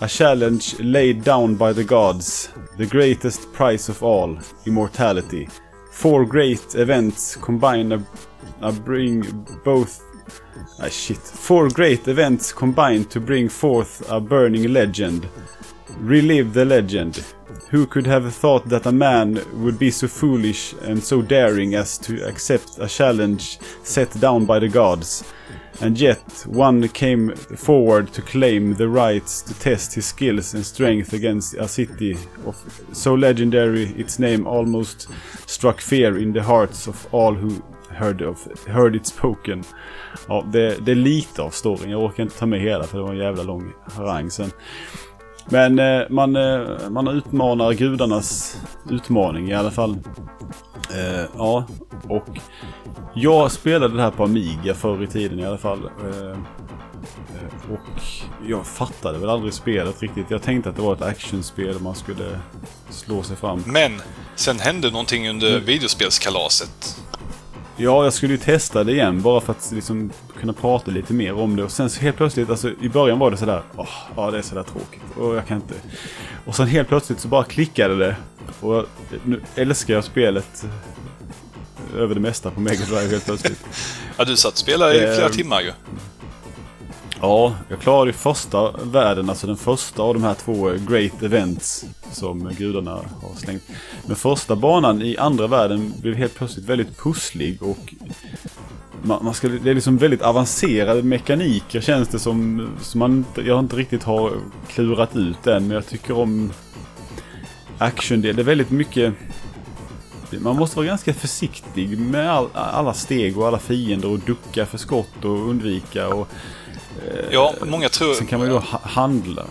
A challenge laid down by the gods. The greatest prize of all. Immortality. Four great events combine a, a bring both... Ah shit. Four great events combine to bring forth a burning legend. Relive the legend. Who could have thought that a man would be so foolish and so daring as to accept a challenge set down by the gods? And yet, one came forward to claim the rights to test his skills and strength against a city of so legendary its name almost struck fear in the hearts of all who heard, of, heard it spoken. Ja, det, det är lite av storyn. Jag orkar inte ta med hela för det var en jävla lång harang sen. Men eh, man, eh, man utmanar gudarnas utmaning i alla fall. Eh, ja, och jag spelade det här på Amiga förr i tiden i alla fall. Eh, eh och jag fattade väl aldrig spelet riktigt. Jag tänkte att det var ett actionspel och man skulle slå sig fram.
Men, sen hände någonting under
Mm.
videospelskalaset.
Ja, jag skulle ju testa det igen bara för att liksom kunna prata lite mer om det. Och sen så helt plötsligt, alltså i början var det sådär, åh, ja det är sådär tråkigt och jag kan inte. Och sen helt plötsligt så bara klickade det. Och jag- nu älskar jag spelet eh, över det mesta på Mega Drive helt plötsligt.
Ja, du satt och spelade i flera
Eh,
timmar ju.
Ja, jag klarade ju första världen, alltså den första av de här två Great Events som gudarna har slängt. Men första banan i andra världen blev helt plötsligt väldigt pusslig och man, man ska, det är liksom väldigt avancerade mekaniker känns det som, som man jag inte riktigt har klurat ut än. Men jag tycker om action Det är väldigt mycket... Man måste vara ganska försiktig med all, alla steg och alla fiender och ducka för skott och undvika. Och,
Ja, många tror...
Sen kan man ju då ha- handla,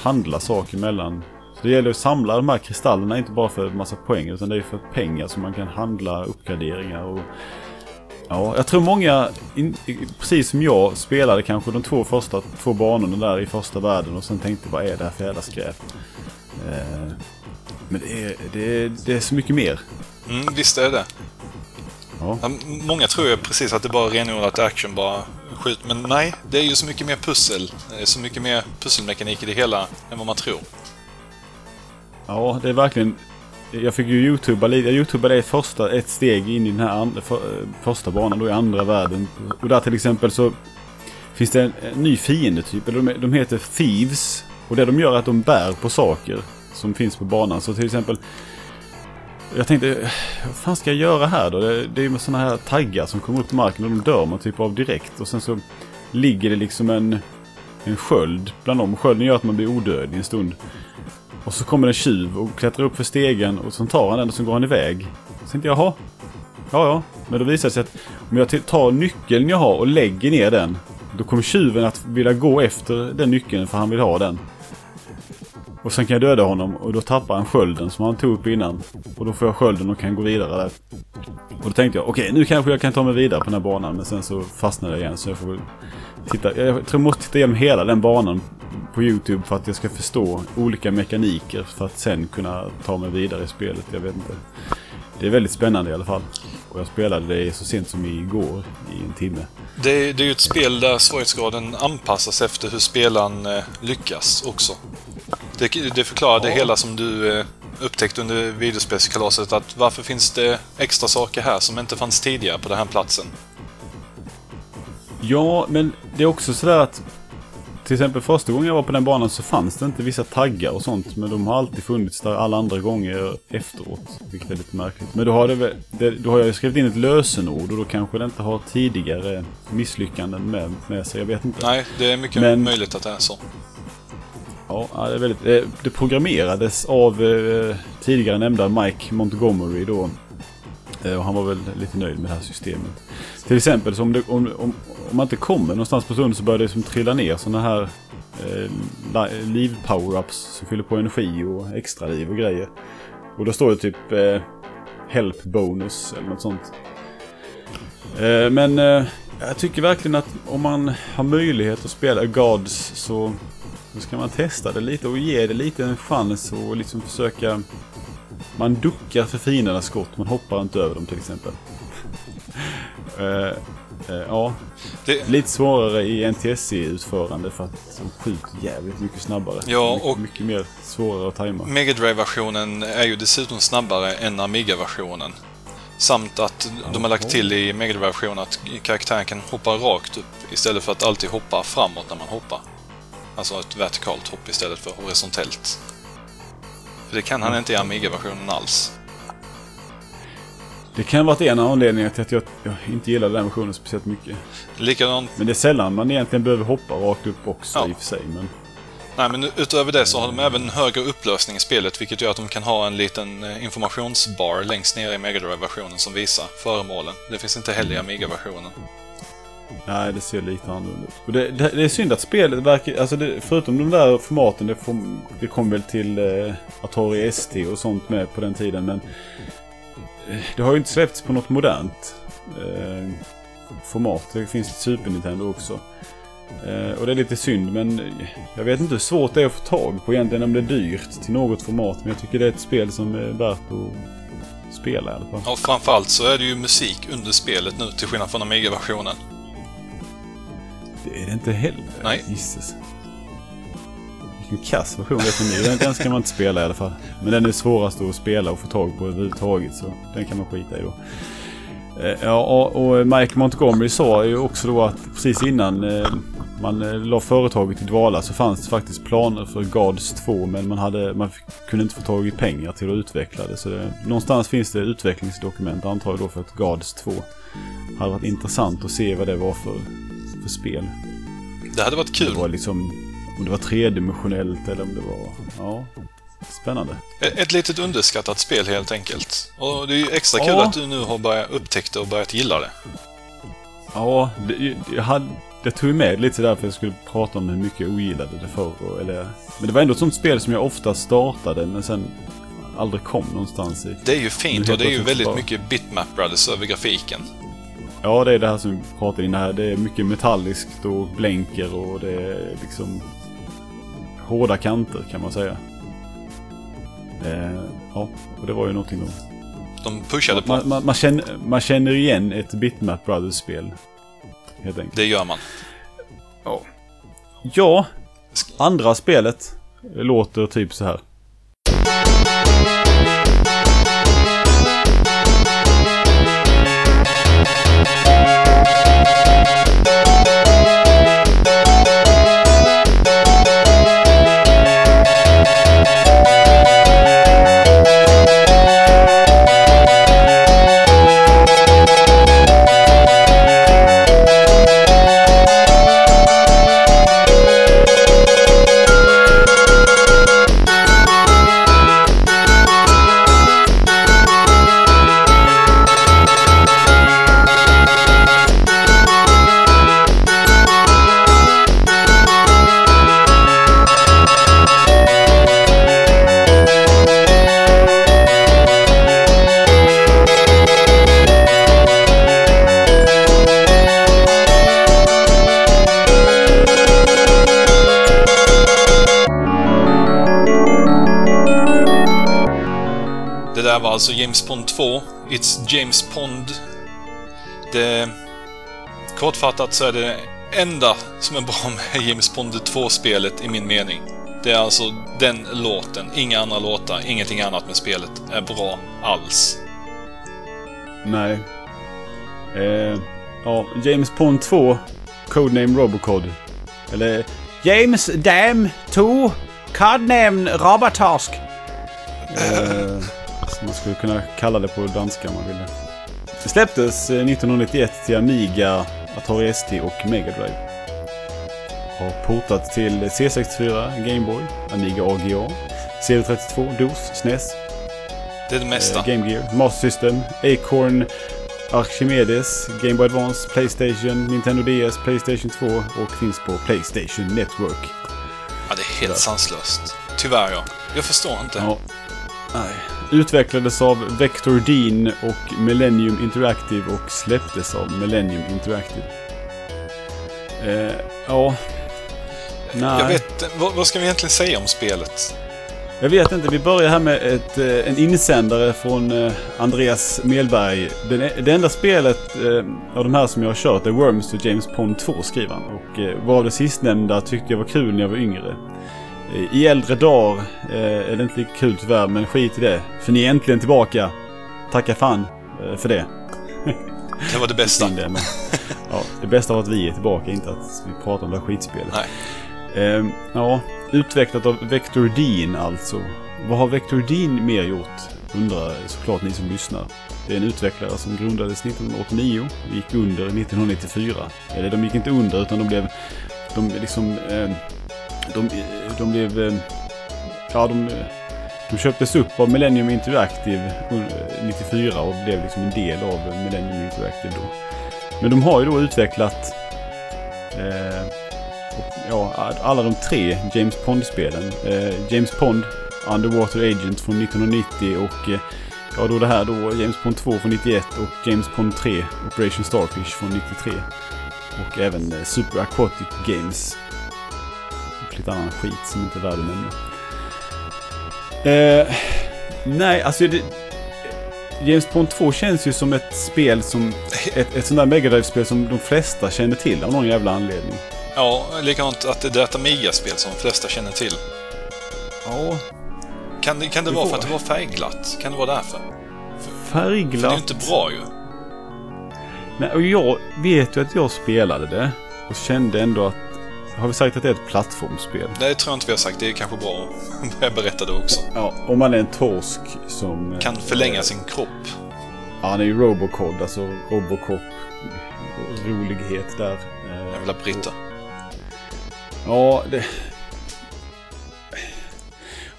handla saker mellan. Så det gäller att samla de här kristallerna, inte bara för en massa poäng, utan det är för pengar som man kan handla uppgraderingar och... Ja, jag tror många, in, precis som jag, spelade kanske de två första två banorna där i första världen och sen tänkte vad är det här för jävla skräp? Eh, men det är, det, är, det är så mycket mer.
Mm, visst är det.
Ja.
Många tror ju precis att det bara är renodlat action, bara skjut. Men nej, det är ju så mycket mer pussel. Det är så mycket mer pusselmekanik i det hela än vad man tror.
Ja, det är verkligen... Jag fick ju youtuba lite. Jag youtubade ett, första, ett steg in i den här andra, för, eh, första banan då i andra världen. Och där till exempel så finns det en, en ny fiende typ. Eller de, de heter Thieves. Och det de gör är att de bär på saker. som finns på banan. Så till exempel jag tänkte, vad fan ska jag göra här då? Det, det är ju sådana här taggar som kommer upp på marken och de dör man typ av direkt. Och sen så ligger det liksom en, en sköld bland dem. Skölden gör att man blir odödlig en stund. Och så kommer en tjuv och klättrar upp för stegen och så tar han den och så går han iväg. Så tänkte jag, jaha. Ja, ja. Men då visar det sig att om jag tar nyckeln jag har och lägger ner den. Då kommer tjuven att vilja gå efter den nyckeln för han vill ha den. Och sen kan jag döda honom och då tappar han skölden som han tog upp innan. Och då får jag skölden och kan gå vidare där. Och då tänkte jag, okej okay, nu kanske jag kan ta mig vidare på den här banan. Men sen så fastnade jag igen så jag får väl titta. Jag tror jag måste titta igenom hela den banan på YouTube för att jag ska förstå olika mekaniker. För att sen kunna ta mig vidare i spelet. Jag vet inte. Det är väldigt spännande i alla fall. Och jag spelade det så sent som igår i en timme.
Det, det är ju ett spel där svårighetsgraden anpassas efter hur spelaren eh, lyckas också. Det, det förklarar det hela som du eh, upptäckte under videospelskalaset. Att varför finns det extra saker här som inte fanns tidigare på den här platsen?
Ja, men det är också sådär att till exempel första gången jag var på den banan så fanns det inte vissa taggar och sånt. Men de har alltid funnits där alla andra gånger efteråt. Vilket är lite märkligt. Men då har, det, det, då har jag skrivit in ett lösenord och då kanske det inte har tidigare misslyckanden med, med sig. Jag vet inte.
Nej, det är mycket men, möjligt att det är så.
Ja, det, är väldigt, det programmerades av eh, tidigare nämnda Mike Montgomery då. Eh, och han var väl lite nöjd med det här systemet. Till exempel så om, det, om, om, om man inte kommer någonstans på stunden så börjar det som trilla ner sådana här eh, liv power-ups som fyller på energi och extra liv och grejer. Och då står det typ eh, help bonus eller något sånt. Eh, men eh, jag tycker verkligen att om man har möjlighet att spela Gods så då ska man testa det lite och ge det lite en chans och liksom försöka... Man duckar för fiendernas skott, man hoppar inte över dem till exempel. uh, uh, ja, det... lite svårare i NTSC-utförande för att de skjuter jävligt mycket snabbare.
Ja,
mycket,
och
mycket mer svårare att tajma.
Mega Drive-versionen är ju dessutom snabbare än Amiga-versionen. Samt att de har lagt till i Mega Drive-versionen att karaktären kan hoppa rakt upp istället för att alltid hoppa framåt när man hoppar. Alltså ett vertikalt hopp istället för horisontellt. För det kan han inte i Amiga-versionen alls.
Det kan ha varit en av anledningarna till att jag, jag inte gillar den versionen speciellt mycket.
Likadant...
Men det är sällan man egentligen behöver hoppa rakt upp också ja. i och för sig. Men...
Nej, men utöver det så har de även högre upplösning i spelet, vilket gör att de kan ha en liten eh, informationsbar längst ner i Mega versionen som visar föremålen. Det finns inte heller i Amiga-versionen.
Nej, det ser lite annorlunda ut. Och det, det, det, är synd att spelet verkar... Alltså det, förutom de där formaten, det, kom, det kom väl till eh, Atari ST och sånt med på den tiden. Men eh, det har ju inte släppts på något modernt eh, format. Det finns till Super Nintendo också. Eh, och det är lite synd, men eh, jag vet inte hur svårt det är att få tag på egentligen om det är dyrt till något format. Men jag tycker det är ett spel som är värt att spela i alla fall.
Ja, framförallt så är det ju musik under spelet nu, till skillnad från Amiga-versionen.
Det är det inte heller.
Nej.
Jesus. Vilken kass version vet ni. Den, den ska man inte spela i alla fall. Men den är svårast att spela och få tag på överhuvudtaget. Så den kan man skita i då. Eh, ja, och Mike Montgomery sa ju också då att precis innan eh, man eh, la företaget i dvala så fanns det faktiskt planer för Gods 2 men man, hade, man kunde inte få tag i pengar till att utveckla det. Så det, någonstans finns det utvecklingsdokument antar jag då för att Gods 2 hade varit intressant att se vad det var för för spel.
Det hade varit kul.
Det var liksom, om det var tredimensionellt eller om det var... Ja, spännande.
Ett litet underskattat spel helt enkelt. Och det är ju extra kul att du nu har börjat upptäckt det och börjat gilla det.
Ja, det, jag, hade, jag tog med lite där för jag skulle prata om hur mycket jag ogillade det förr. Eller, men det var ändå ett sånt spel som jag ofta startade men sen aldrig kom någonstans i.
Det är ju fint och det är ju väldigt bara... mycket Bitmap Brothers över grafiken.
Ja, det är det här som vi pratade in här. Det är mycket metalliskt och blänker och det är liksom hårda kanter kan man säga. Eh, ja, och det var ju någonting då.
De pushade på.
Man, man, man, känner, man känner igen ett Bitmap Brothers-spel. Helt enkelt.
Det gör man.
Ja. Ja, andra spelet låter typ så här.
Alltså James Pond 2. It's James Pond. Det... Kortfattat så är det enda som är bra med James Pond 2-spelet i min mening. Det är alltså den låten, inga andra låtar, ingenting annat med spelet är bra alls.
Nej. Eh, ja, James Pond 2, Codename Robocod. Eller James Dam 2, Codename Robotask. Eh, man skulle kunna kalla det på danska om man ville. Det släpptes eh, 1991 till Amiga, Atari ST och Mega Drive. Har portat till C64, Gameboy, Amiga AGA, CV32, DOS, SNES,
Det är det mesta.
Eh, Game Gear, Master System, Acorn, Archimedes, Game Boy Advance, Playstation, Nintendo DS, Playstation 2 och finns på Playstation Network.
Ja, det är helt sanslöst. Tyvärr ja. Jag förstår inte.
Ja. Nej. Utvecklades av Vector Dean och Millennium Interactive och släpptes av Millennium Interactive. Eh, ja. Nej.
Jag vet vad, vad ska vi egentligen säga om spelet?
Jag vet inte, vi börjar här med ett, eh, en insändare från eh, Andreas Melberg. Den, det enda spelet eh, av de här som jag har kört är Worms och James Pond 2 skriver han. Och eh, varav det sistnämnda tyckte jag var kul när jag var yngre. Eh, I äldre dagar eh, är det inte lika kul tyvärr, men skit i det. För ni är äntligen tillbaka. Tacka fan eh, för det.
Det var det bästa.
Det, men, ja, det bästa var att vi är tillbaka, inte att vi pratar om det här skitspelet.
Nej.
Ehm, ja, utvecklat av Vector Dean alltså. Vad har Vector Dean mer gjort? Undrar såklart ni som lyssnar. Det är en utvecklare som grundades 1989 och gick under 1994. Eller de gick inte under utan de blev... De liksom... Eh, de, de blev... Eh, ja, de, de köptes upp av Millennium Interactive eh, 94 och blev liksom en del av Millennium Interactive då. Men de har ju då utvecklat... Eh, ja, alla de tre James Pond-spelen. Eh, James Pond, Underwater Agent från 1990 och eh, ja, då det här då James Pond 2 från 91 och James Pond 3, Operation Starfish från 93. Och även eh, Super Aquatic Games. Lite annan skit som inte är värd att nämna. Eh, nej, alltså det, James Pond 2 känns ju som ett spel som... Ett, ett sånt där Mega Drive-spel som de flesta känner till av någon jävla anledning.
Ja, likadant att det är ett Amiga-spel som de flesta känner till.
Ja,
Kan det, kan det
Det
vara
får-
för att det var färgglatt? Kan det vara därför? För
färgglatt.
det är ju inte bra ju.
Nej, och jag vet ju att jag spelade det och kände ändå att... Har vi sagt att det är ett plattformsspel?
Det tror jag inte vi har sagt. Det är kanske bra att börja berätta det också.
Ja, om man är en torsk som...
Kan förlänga sin kropp.
Ja, han är ju Robocod, alltså Robocop. Rolighet där. Eh,
Jävla Britta.
Ja, det...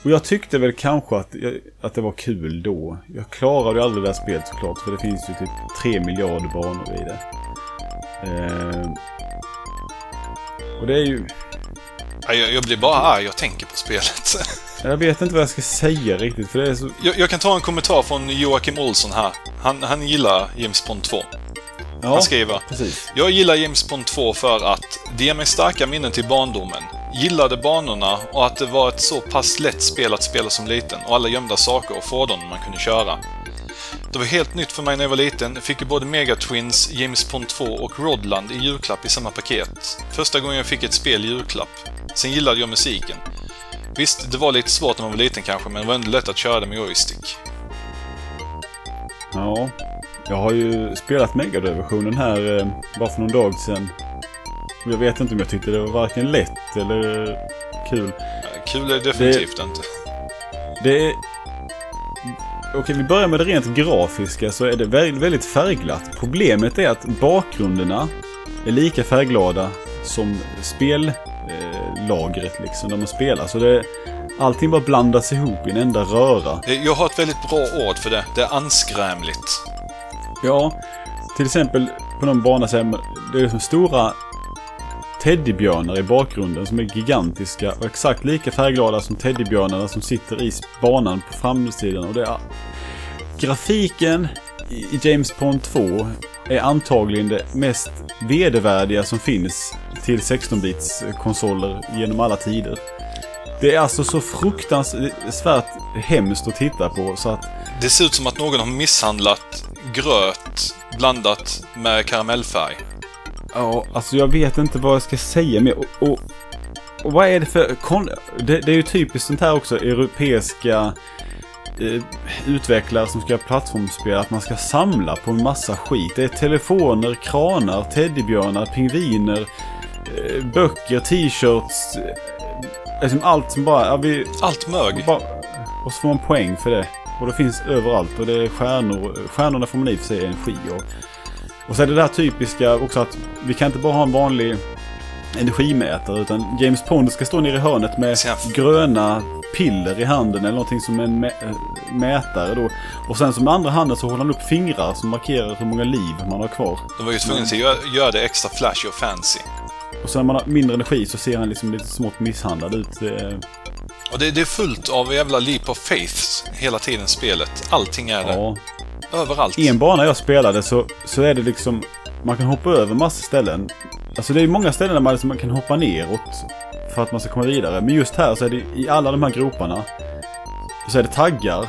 Och jag tyckte väl kanske att, jag- att det var kul då. Jag klarade ju aldrig det här spelet såklart, för det finns ju typ 3 miljarder banor i det. Eh, och det är ju...
Ja, Jag, jag blir bara arg jag tänker på spelet.
Jag vet inte vad jag ska säga riktigt, för det är så...
Jag, jag kan ta en kommentar från Joakim Olsson här. Han, han gillar James Bond 2.
Ja,
Han skriver
precis.
Jag gillar James Bond 2 för att det ger mig starka minnen till barndomen. Gillade banorna och att det var ett så pass lätt spel att spela som liten och alla gömda saker och fordon man kunde köra. Det var helt nytt för mig när jag var liten. Fick ju både Mega Twins, James Bond 2 och Rodland i julklapp i samma paket. Första gången jag fick ett spel i julklapp. Sen gillade jag musiken. Visst, det var lite svårt när man var liten kanske, men det var ändå lätt att köra det med joystick.
Ja. Jag har ju spelat Megadrive-versionen här eh, bara för någon dag sedan. Jag vet inte om jag tyckte det var varken lätt eller kul.
Kul är det definitivt inte.
Det är... Okej, vi börjar med det rent grafiska så är det väldigt, färgglatt. Problemet är att bakgrunderna är lika färgglada som spellagret eh, liksom, när man spelar. Så det, allting bara blandas ihop i en enda röra.
Eh, Jag har ett väldigt bra ord för det. Det är anskrämligt.
Ja, till exempel på någon bana så är det är som stora teddybjörnar i bakgrunden som är gigantiska och exakt lika färgglada som teddybjörnarna som sitter i banan på framsidan. Och det är... Grafiken i James Bond 2 är antagligen det mest vedervärdiga som finns till 16-bits konsoler genom alla tider. Det är alltså så fruktansvärt hemskt att titta på så att...
Det ser ut som att någon har misshandlat gröt blandat med karamellfärg.
Ja, alltså jag vet inte vad jag ska säga mer. Och, och, och vad är det för... Kon... Det, det är ju typiskt sånt här också, europeiska eh, utvecklare som ska göra plattformsspel, att man ska samla på en massa skit. Det är telefoner, kranar, teddybjörnar, pingviner, eh, böcker, t-shirts. Eh, liksom allt som bara... Ja, vi,
Allt mög.
bara, och så får man poäng för det. Och det finns överallt och det är stjärnor. Stjärnorna får man i och för sig energi och, och så är det där typiska också att vi kan inte bara ha en vanlig energimätare utan James Pond ska stå nere i hörnet med gröna piller i handen eller någonting som en mä- äh, mätare då. Och sen som med andra handen så håller han upp fingrar som markerar hur många liv man har kvar.
De var ju tvungna att göra, göra det extra flashy och fancy.
Och sen när man har mindre energi så ser han liksom lite smått misshandlad ut. Eh,
Och det, det är fullt av jävla leap of faiths hela tiden spelet. Allting är det. Överallt.
I En bana jag spelade så, så är det liksom... Man kan hoppa över massa ställen. Alltså det är många ställen där man, liksom, man kan hoppa neråt för att man ska komma vidare. Men just här så är det i alla de här groparna så är det taggar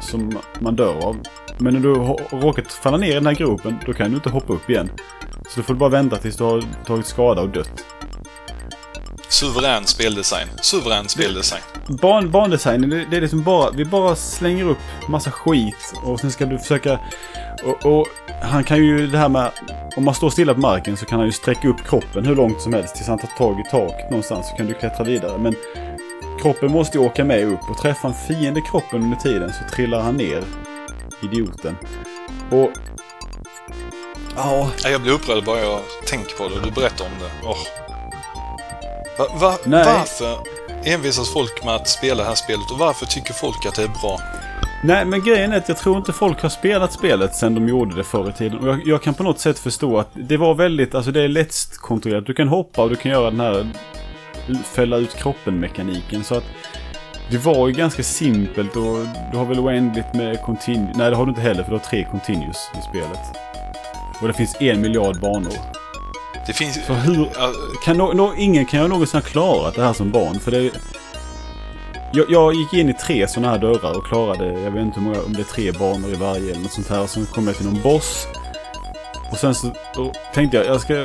som man dör av. Men när du har råkat falla ner i den här gropen då kan du inte hoppa upp igen. Så du får bara vänta tills du har tagit skada och dött.
Suverän speldesign. Suverän speldesign.
Ban, bandesignen, det, det är liksom bara, vi bara slänger upp massa skit och sen ska du försöka... Och, och han kan ju det här med, om man står stilla på marken så kan han ju sträcka upp kroppen hur långt som helst tills han tar tag i tak någonstans så kan du klättra vidare. Men kroppen måste ju åka med upp och träffa en fiende kroppen under tiden så trillar han ner. Idioten. Och... Ja,
Ja, Jag blir upprörd bara jag tänker på det och du berättar om det. Åh. Va, va, varför envisas folk med att spela det här spelet och varför tycker folk att det är bra?
Nej, men grejen är att jag tror inte folk har spelat spelet sen de gjorde det förr i tiden. Och jag, jag kan på något sätt förstå att det var väldigt, alltså det är lätt kontrollerat. Du kan hoppa och du kan göra den här fälla ut kroppen-mekaniken. Så att det var ju ganska simpelt och du har väl oändligt med continue. Nej, det har du inte heller för du har tre continues i spelet. Och det finns en miljard banor.
Det finns...
Så hur... Kan no, no, ingen kan ju någonsin ha klarat det här som barn. För det, jag, jag gick in i tre sådana här dörrar och klarade, jag vet inte hur många, om det är tre banor i varje eller något sånt här. Och sen kom jag till någon boss. Och sen så och tänkte jag, jag ska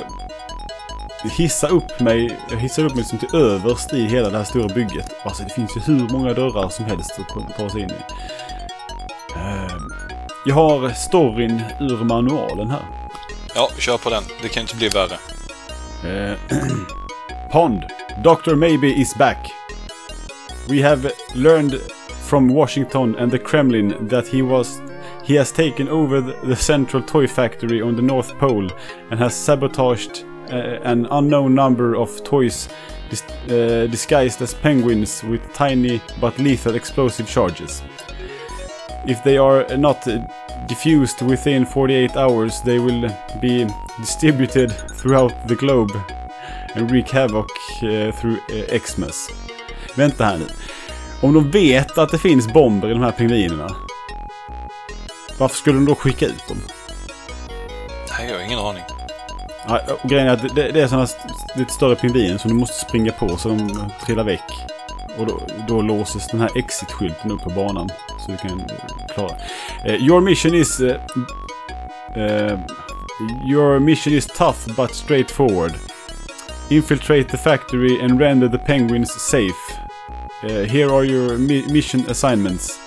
hissa upp mig, jag hissar upp mig liksom till överst i hela det här stora bygget. Alltså det finns ju hur många dörrar som helst att ta sig in i. Ehm, Jag har storyn ur manualen här.
Ja, kör på den. Det kan inte bli värre.
Uh, Pond, Dr. Maybe is back. We have learned from Washington and the Kremlin that he was he has taken over the, the central toy factory on the North Pole and has sabotaged uh, an unknown number of toys dis- uh, disguised as penguins with tiny but lethal explosive charges. If they are not diffused within 48 hours, they will be distributed throughout the globe and wreak havoc uh, through uh, Xmas. Vänta här nu. Om de vet att det finns bomber i de här pingvinerna. Varför skulle de då skicka ut dem?
Nej, jag har ingen aning.
Ja, och grejen är att det, det är sådana lite större pingviner som du måste springa på så de trillar väck. Och då, då låses den här exit-skylten upp på banan. Så du kan eh, klara. Eh, your mission is... eh, eh, your mission is tough but straightforward. Infiltrate the factory and render the penguins safe. Here are your mi- mission assignments.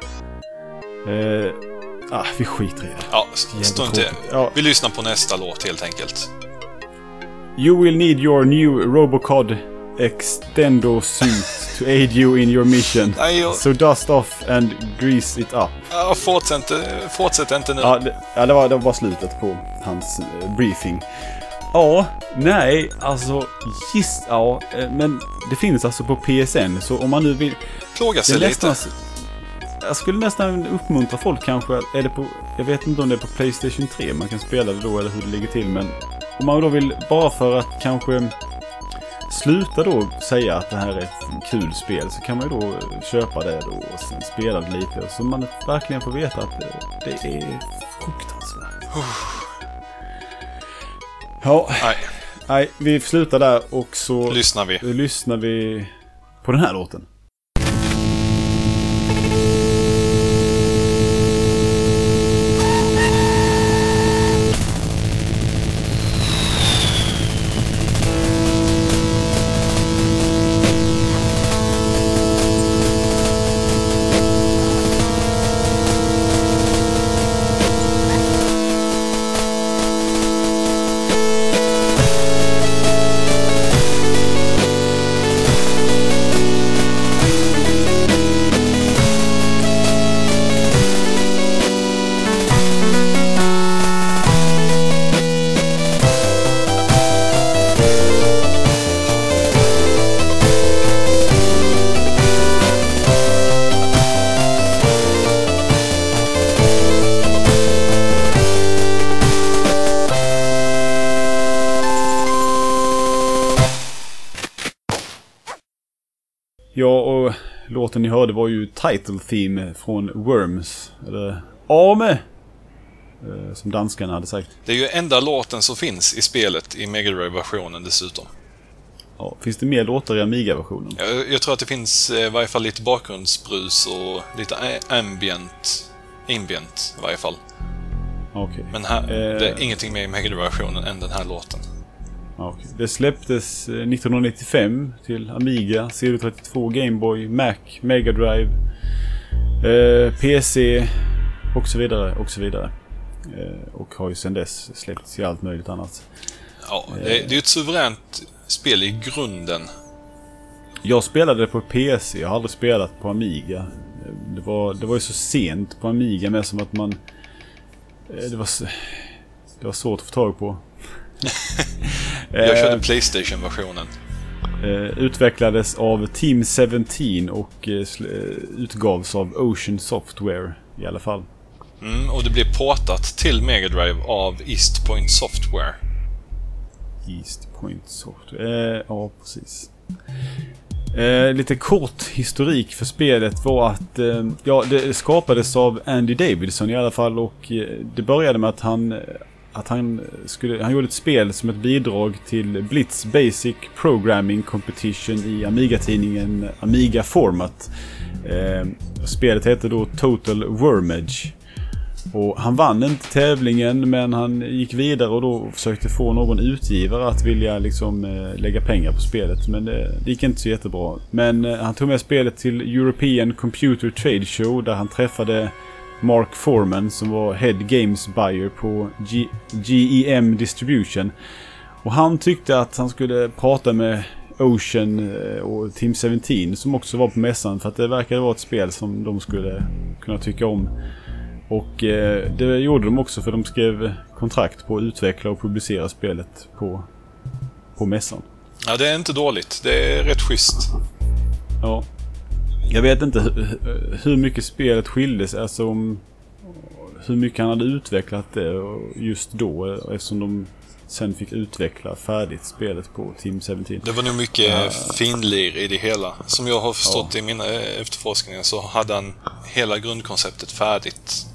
Ah, vi skiter i det.
Ja, st- stå inte...
Ja.
Vi lyssnar på nästa låt helt enkelt.
You will need your new Robocod Extendo suit to aid you in your mission.
Nej.
So dust off and grease it up.
Ja, fortsätt inte, fortsätt inte nu.
Ja, det, ja, det, var, det var slutet på hans eh, briefing. Ja, nej, alltså giss, ja, eh, men det finns alltså på PSN så om man nu vill...
Plåga sig lite.
nästan, jag skulle nästan uppmuntra folk kanske, är det på, jag vet inte om det är på Playstation 3 man kan spela det då eller hur det ligger till men om man då vill, bara för att kanske sluta då säga att det här är ett kul spel så kan man ju då köpa det då och sen spela det lite så man verkligen får veta att det, det är fruktansvärt. Ja,
Nej,
nej, vi slutar där och så
lyssnar vi.
lyssnar vi på den här låten. Hörde var ju Title Theme från Worms. Eller Ame! Eh, Som danskarna hade sagt.
Det är ju enda låten som finns i spelet i Mega Drive-versionen dessutom.
Ja, finns det mer låtar i Amiga-versionen?
Jag, jag tror att det finns eh, i varje fall lite bakgrundsbrus och lite ambient, ambient i varje fall.
Okej.
Men här,
Eh.
det är ingenting mer i Mega Drive-versionen än den här låten.
Okej. Det släpptes eh, 1995 till Amiga, CD32, Gameboy, Mac, Mega Drive, eh, PC och så vidare och så vidare. Eh, och har ju sedan dess släppts i allt möjligt annat.
Ja, det, det är ju ett suveränt spel i grunden.
Jag spelade det på PC, jag har aldrig spelat på Amiga. Eh, Det var, det var ju så sent på Amiga med som att man... eh, Det var, det var svårt att få tag på.
Jag
Eh,
körde Playstation-versionen.
Eh, utvecklades av Team 17 och eh, eh, utgavs av Ocean Software i alla fall.
Mm, och det blev portat till Mega Drive av East Point Software.
East Point Software. Eh, ja, precis. Eh, lite kort historik för spelet var att eh, ja, det skapades av Andy Davidson i alla fall och eh, det började med att han att han skulle, han gjorde ett spel som ett bidrag till Blitz Basic Programming Competition i Amiga-tidningen Amiga Format. Eh, spelet hette då Total Wormage. Och han vann inte tävlingen men han gick vidare och då försökte få någon utgivare att vilja liksom eh, lägga pengar på spelet. Men det, det gick inte så jättebra. Men eh, han tog med spelet till European Computer Trade Show där han träffade Mark Foreman som var Head Games Buyer på G- GEM Distribution. Och han tyckte att han skulle prata med Ocean eh, och Team 17 som också var på mässan för att det verkade vara ett spel som de skulle kunna tycka om. Och eh, det gjorde de också för de skrev kontrakt på att utveckla och publicera spelet på, på mässan.
Ja, det är inte dåligt. Det är rätt schysst.
Ja. Jag vet inte hur, hur mycket spelet skildes, alltså om hur mycket han hade utvecklat det just då eftersom de sen fick utveckla färdigt spelet på Team 17.
Det var nog mycket finlir i det hela. Som jag har förstått i mina eh, efterforskningar så hade han hela grundkonceptet färdigt.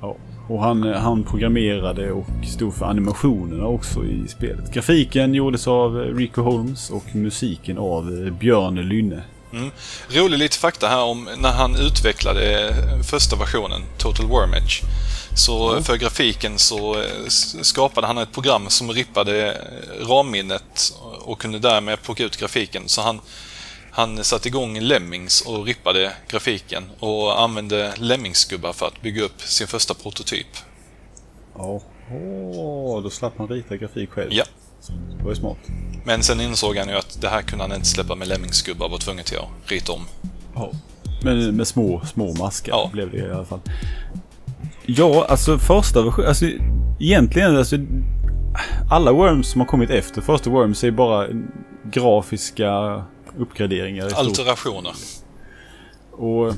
Ja. Och han, han programmerade och stod för animationerna också i spelet. Grafiken gjordes av Rico Holmes och musiken av Björn Lynne.
Mm. Rolig lite fakta här om när han utvecklade första versionen, Total Wormage. Så för grafiken så eh, skapade han ett program som rippade eh, ramminnet och kunde därmed plocka ut grafiken. Så han, han satte igång Lemmings och rippade grafiken och använde Lemmingsgubbar för att bygga upp sin första prototyp.
Ja, Åh, då slapp man rita grafik själv.
Ja.
Det var ju smart.
Men sen insåg han ju att det här kunde han inte släppa med Lemmingsgubbar, var tvungen till att rita om.
Ja. Men med små, små maskar
Ja.
blev det i alla fall. Ja, alltså första versionen, alltså egentligen alltså alla Worms som har kommit efter första Worms är bara grafiska uppgraderingar.
Alterationer.
Och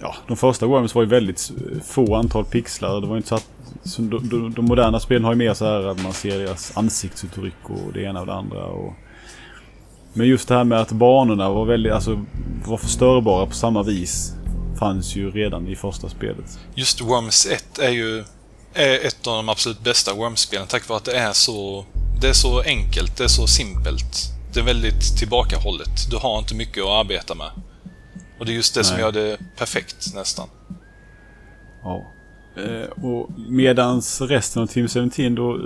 ja, de första Worms var ju väldigt få antal pixlar. Det var ju inte så att så de, de, de moderna spelen har ju mer så här att man ser deras ansiktsuttryck och det ena och det andra. Och, men just det här med att banorna var väldigt, alltså var förstörbara på samma vis fanns ju redan i första spelet.
Just Worms 1 är ju är ett av de absolut bästa Worms-spelen tack vare att det är så det är så enkelt, det är så simpelt. Det är väldigt tillbakahållet. Du har inte mycket att arbeta med. Och det är just det som
Nej.
gör det perfekt nästan.
Ja. Eh, och medans resten av Team 17 då eh,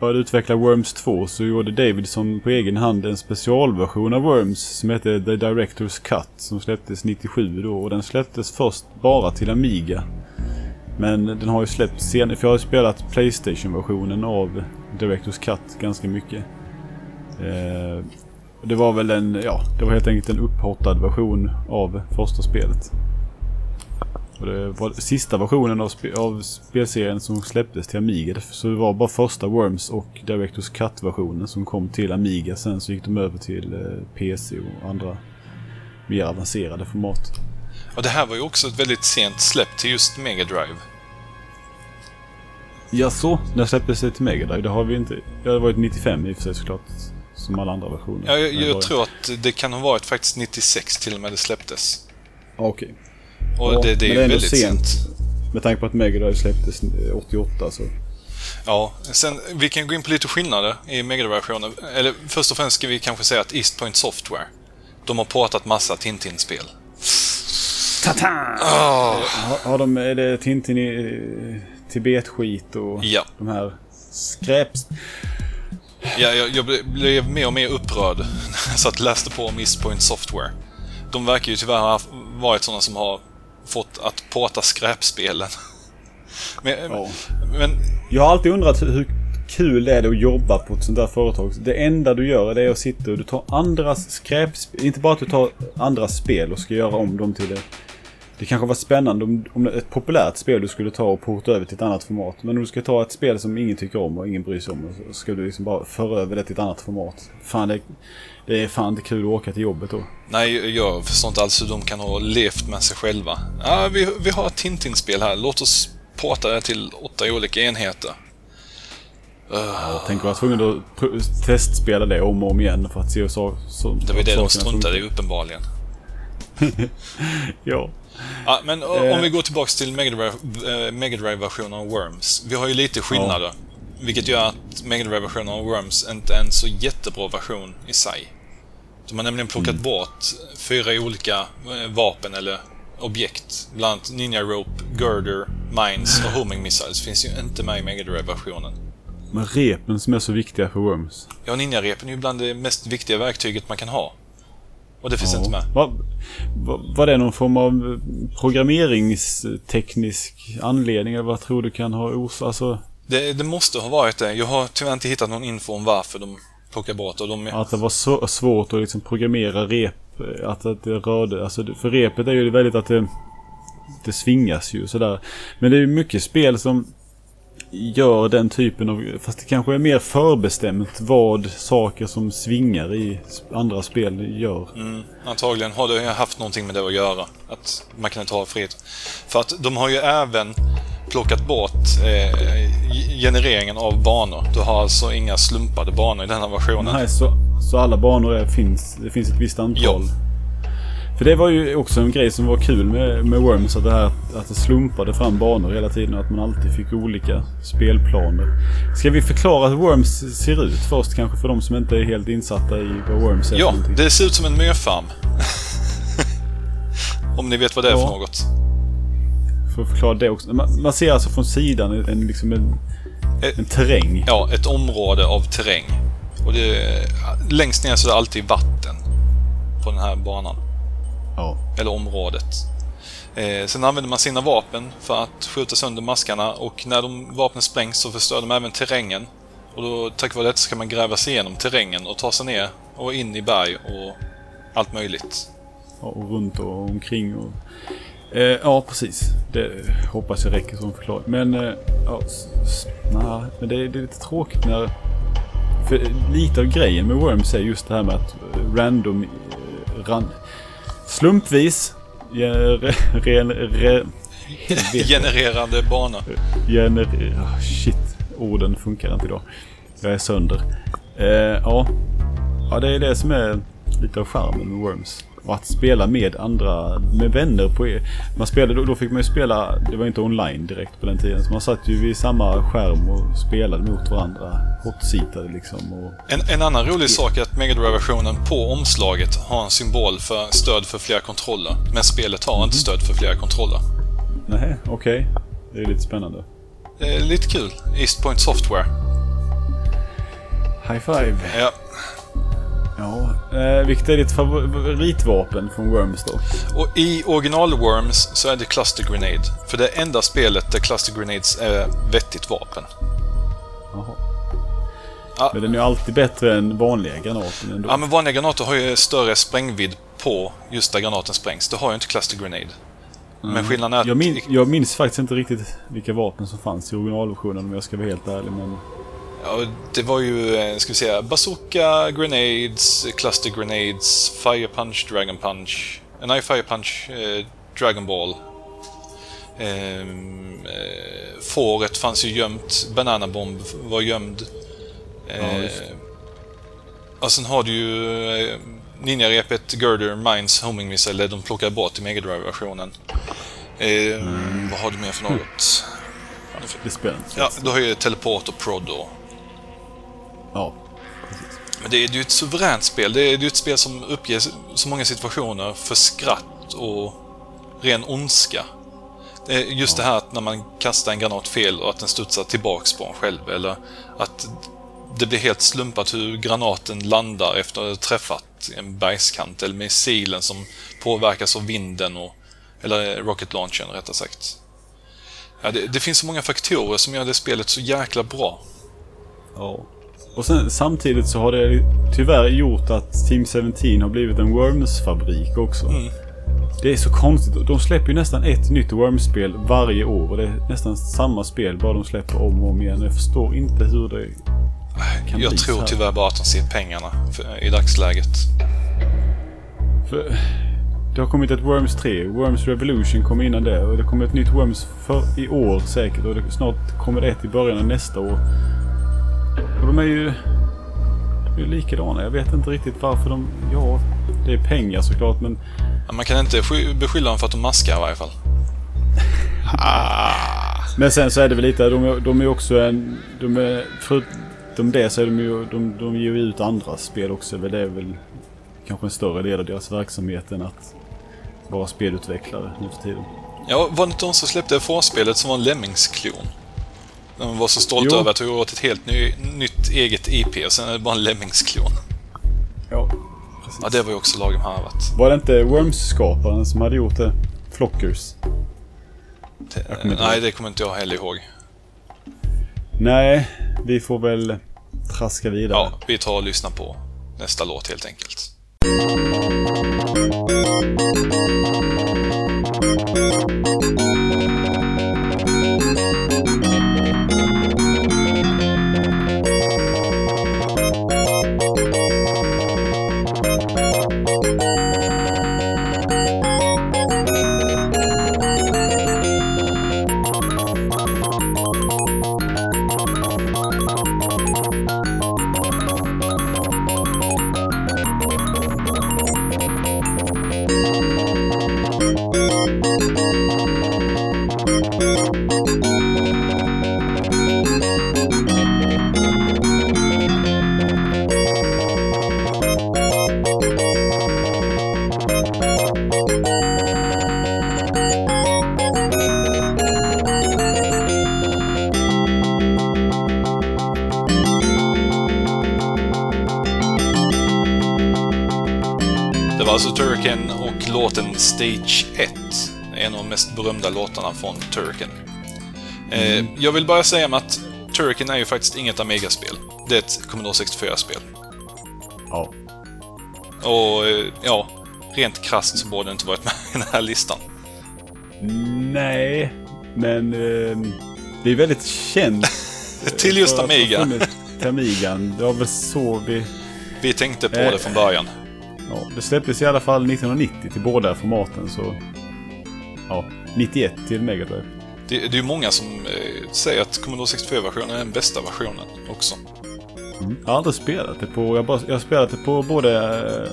började utveckla Worms 2 så gjorde Davidson på egen hand en specialversion av Worms som hette The Director's Cut som släpptes 97 då och den släpptes först bara till Amiga. Men den har ju släppts senare, för jag har ju spelat Playstation-versionen av Director's Cut ganska mycket. Eh, det var väl en, ja, det var helt enkelt en upphottad version av första spelet. Och det var sista versionen av, spe, av spelserien som släpptes till Amiga. Så det var bara första Worms och Directors Cut-versionen som kom till Amiga. Sen så gick de över till eh, PC och andra mer avancerade format.
Och det här var ju också ett väldigt sent släpp till just Mega Drive.
Ja så, när släpptes det till Mega Drive? Det har vi inte... Det har varit 95 i och för sig såklart. Som alla andra versioner.
Ja, jag, jag tror att det kan ha varit faktiskt 96 till och med det släpptes.
Okej.
Och
Ja,
det, det är ju väldigt sent.
Med tanke på att Mega Drive släpptes eh, 88 så...
Ja, sen vi kan gå in på lite skillnader i Mega Drive-versionen. Eller först och främst ska vi kanske säga att East Point Software, de har portat massa Tintin-spel.
Tata!
Ah,
Har, har de, är det Tintin i eh, Tibet-skit och
ja.
de här skräps...
Ja, jag, jag ble- blev mer och mer upprörd när jag satt läste på om East Point Software. De verkar ju tyvärr ha varit sådana som har fått att porta skräpspelen. Men,
Ja.
men
Jag har alltid undrat hur, kul är det att jobba på ett sånt där företag. Det enda du gör är att sitta och du tar andras skräpspel. Inte bara att du tar andras spel och ska göra om dem till det. Det kanske var spännande om, om ett populärt spel du skulle ta och porta över till ett annat format. Men om du ska ta ett spel som ingen tycker om och ingen bryr sig om. Så ska du liksom bara föra över det till ett annat format. Fan, det, det är fan inte kul att åka till jobbet då.
nej, jag förstår inte alls hur de kan ha levt med sig själva. Ja, vi, vi har ett Tintin-spel här. Låt oss porta det till åtta olika enheter.
Jag tänker vara tvungen att testspela det om och om igen för att se hur så, så,
Det var ju det de struntade i uppenbarligen.
Ja.
Ja, men
Eh.
om vi går tillbaks till Mega Drive- eh, av Worms. Vi har ju lite skillnader. Vilket gör att Mega Drive-versionen av Worms inte är en så jättebra version i sig. De har nämligen plockat
Mm.
bort fyra olika eh, vapen eller objekt. Bland annat Ninja Rope, Girder, Mines och Homing Missiles finns ju inte med i Mega Drive-versionen.
Men repen som är så viktiga för Worms.
Ja, Ninja-repen är ju bland det mest viktiga verktyget man kan ha. Och det finns
Ja.
inte med.
Var, var, var det någon form av eh, programmeringsteknisk anledning? Eller vad tror du kan ha orsakat? Alltså,
Det, det måste ha varit det. Jag har tyvärr inte hittat någon info om varför de plocka bort och de...
att det var så, svårt att liksom programmera rep. Att, att det rörde. Alltså, för repet är ju väldigt att det, det svingas ju sådär. Men det är ju mycket spel som gör den typen av... Fast det kanske är mer förbestämt vad saker som svingar i andra spel gör.
Mm, antagligen har det haft någonting med det att göra. Att man kan inte ha frihet. För att de har ju även plockat bort eh, genereringen av banor. Du har alltså inga slumpade banor i denna versionen.
Nej, så, så alla banor är, finns, det finns ett visst antal.
Ja.
För det var ju också en grej som var kul med, med Worms. Att det, här, att det slumpade fram banor hela tiden och att man alltid fick olika spelplaner. Ska vi förklara hur Worms ser ut först kanske för de som inte är helt insatta i vad Worms är
Ja, det ser ut som en myrfarm. Om ni vet vad det är
Ja.
för något.
För att förklara det också. Man, man ser alltså från sidan en, en, liksom en,
Eh,
en terräng.
Ja, ett område av terräng. Och det, längst ner så är det alltid vatten på den här banan.
Ja.
eller området. Eh, sen använder man sina vapen för att skjuta sönder maskarna och när de vapnen sprängs så förstör de även terrängen. Och då, tack vare detta så kan man gräva sig igenom terrängen och ta sig ner och in i berg och allt möjligt.
Ja, och runt och omkring. Och, eh, ja, precis. Det hoppas jag räcker som förklaring. Men, eh, ja, nej, men det, är- det är lite tråkigt när... För lite av grejen med Worms är just det här med att random... eh, Ran, slumpvis... Re, helvete.
Genererande banor.
Gener... ah, shit, orden funkar inte idag. Jag är sönder. Eh, ja. ja, det är det som är lite av charmen med Worms. Och att spela med andra, med vänner på. Man spelade, då, fick man ju spela, det var inte online direkt på den tiden. Så man satt ju vid samma skärm och spelade mot varandra. Hotseatade liksom. Och...
En, en annan rolig sak är att Mega Drive-versionen på omslaget har en symbol för stöd för flera kontroller. Men spelet har inte stöd för flera kontroller.
Nej, okej. Okay. Det är lite spännande.
Är lite kul. East Point Software.
High five.
Ja.
Ja, eh, vilket är ditt favoritvapen från Worms då?
Och i original Worms så är det Cluster Grenade. För det är enda spelet där Cluster Grenades är vettigt vapen.
Jaha. Ja. Men den är ju alltid bättre än vanliga granater ändå.
Ja, men vanliga granater har ju större sprängvidd på just där granaten sprängs. Det har ju inte Cluster Grenade. Mm. Men skillnaden är att...
Jag, min, jag minns faktiskt inte riktigt vilka vapen som fanns i originalversionen om jag ska vara helt ärlig. Men...
Ja, det var ju, eh, ska vi säga, bazooka, grenades, cluster grenades, fire punch, dragon punch. Eh, nej, fire punch, eh, dragon ball. Ehm, eh, fåret fanns ju gömt, bananabomb var gömd. Eh, ja, och sen har du ju eh, Ninja-repet, Girder, Mines, Homing Missile, de plockade bort i Mega Drive-versionen. Eh, mm. Vad har du mer för något?
Det spelar inte
Ja, du har ju Teleport och Prod då.
Ja,
precis. Men det är ju ett suveränt spel. Det är ju ett spel som uppger så många situationer för skratt och ren ondska. Just ja. det här att när man kastar en granat fel och att den studsar tillbaks på en själv. Eller att det blir helt slumpat hur granaten landar efter att ha träffat en bergskant. Eller missilen som påverkas av vinden och... Eller rocket launchen rättare sagt. Ja, det, det finns så många faktorer som gör det spelet så jäkla bra.
Ja. Och sen, samtidigt så har det tyvärr gjort att Team 17 har blivit en Worms-fabrik också. Mm. Det är så konstigt. De släpper ju nästan ett nytt Worms-spel varje år. Och det är nästan samma spel, bara de släpper om och om igen. Jag förstår inte hur det
kan Jag bli tror tyvärr bara att de ser pengarna för, i dagsläget.
För det har kommit ett Worms 3. Worms Revolution kom innan det. Och det kommer ett nytt Worms för, i år säkert. Och det, snart kommer det ett i början av nästa år. Och de är ju... De är likadana. Jag vet inte riktigt varför de... Ja, det är pengar såklart men...
Man kan inte beskylla dem för att de maskar i varje fall.
Men sen så är det väl lite, de, de är också en... De är, förutom det så är de ju, de, de ger ju ut andra spel också. Det är väl kanske en större del av deras verksamhet än att vara spelutvecklare nu för tiden.
Ja, var det inte de som släppte förspelet som var en Lemmings-klon? De var så stolta jo. över att ha gjort ett helt ny, nytt eget IP och sen är det bara en Lemmings-klon.
Ja,
precis. Ja, det var ju också lagom harvat.
Var det inte Worms-skaparen som hade gjort det? Flockers?
Det, nej, det kommer inte jag heller ihåg.
Nej, vi får väl traska vidare.
Ja, vi tar och lyssnar på nästa låt helt enkelt. Stage 1. En av de mest berömda låtarna från Turrican. Eh, jag vill bara säga att Turrican är ju faktiskt inget Amiga-spel. Det är ett Commodore 64-spel.
Ja.
Och eh, ja, rent krasst så borde det inte varit med i den här listan.
Nej, men eh, det är väldigt känt.
Till just Amiga.
Till Amigan. Det var väl så vi...
Vi tänkte på det från början.
Ja, det släpptes i alla fall 1990 till båda formaten så... Ja, 91 till Mega Drive.
Det, det är ju många som eh, säger att Commodore 64-versionen är den bästa versionen också.
Mm. Jag har aldrig spelat det på... Jag, bara, jag har spelat det på både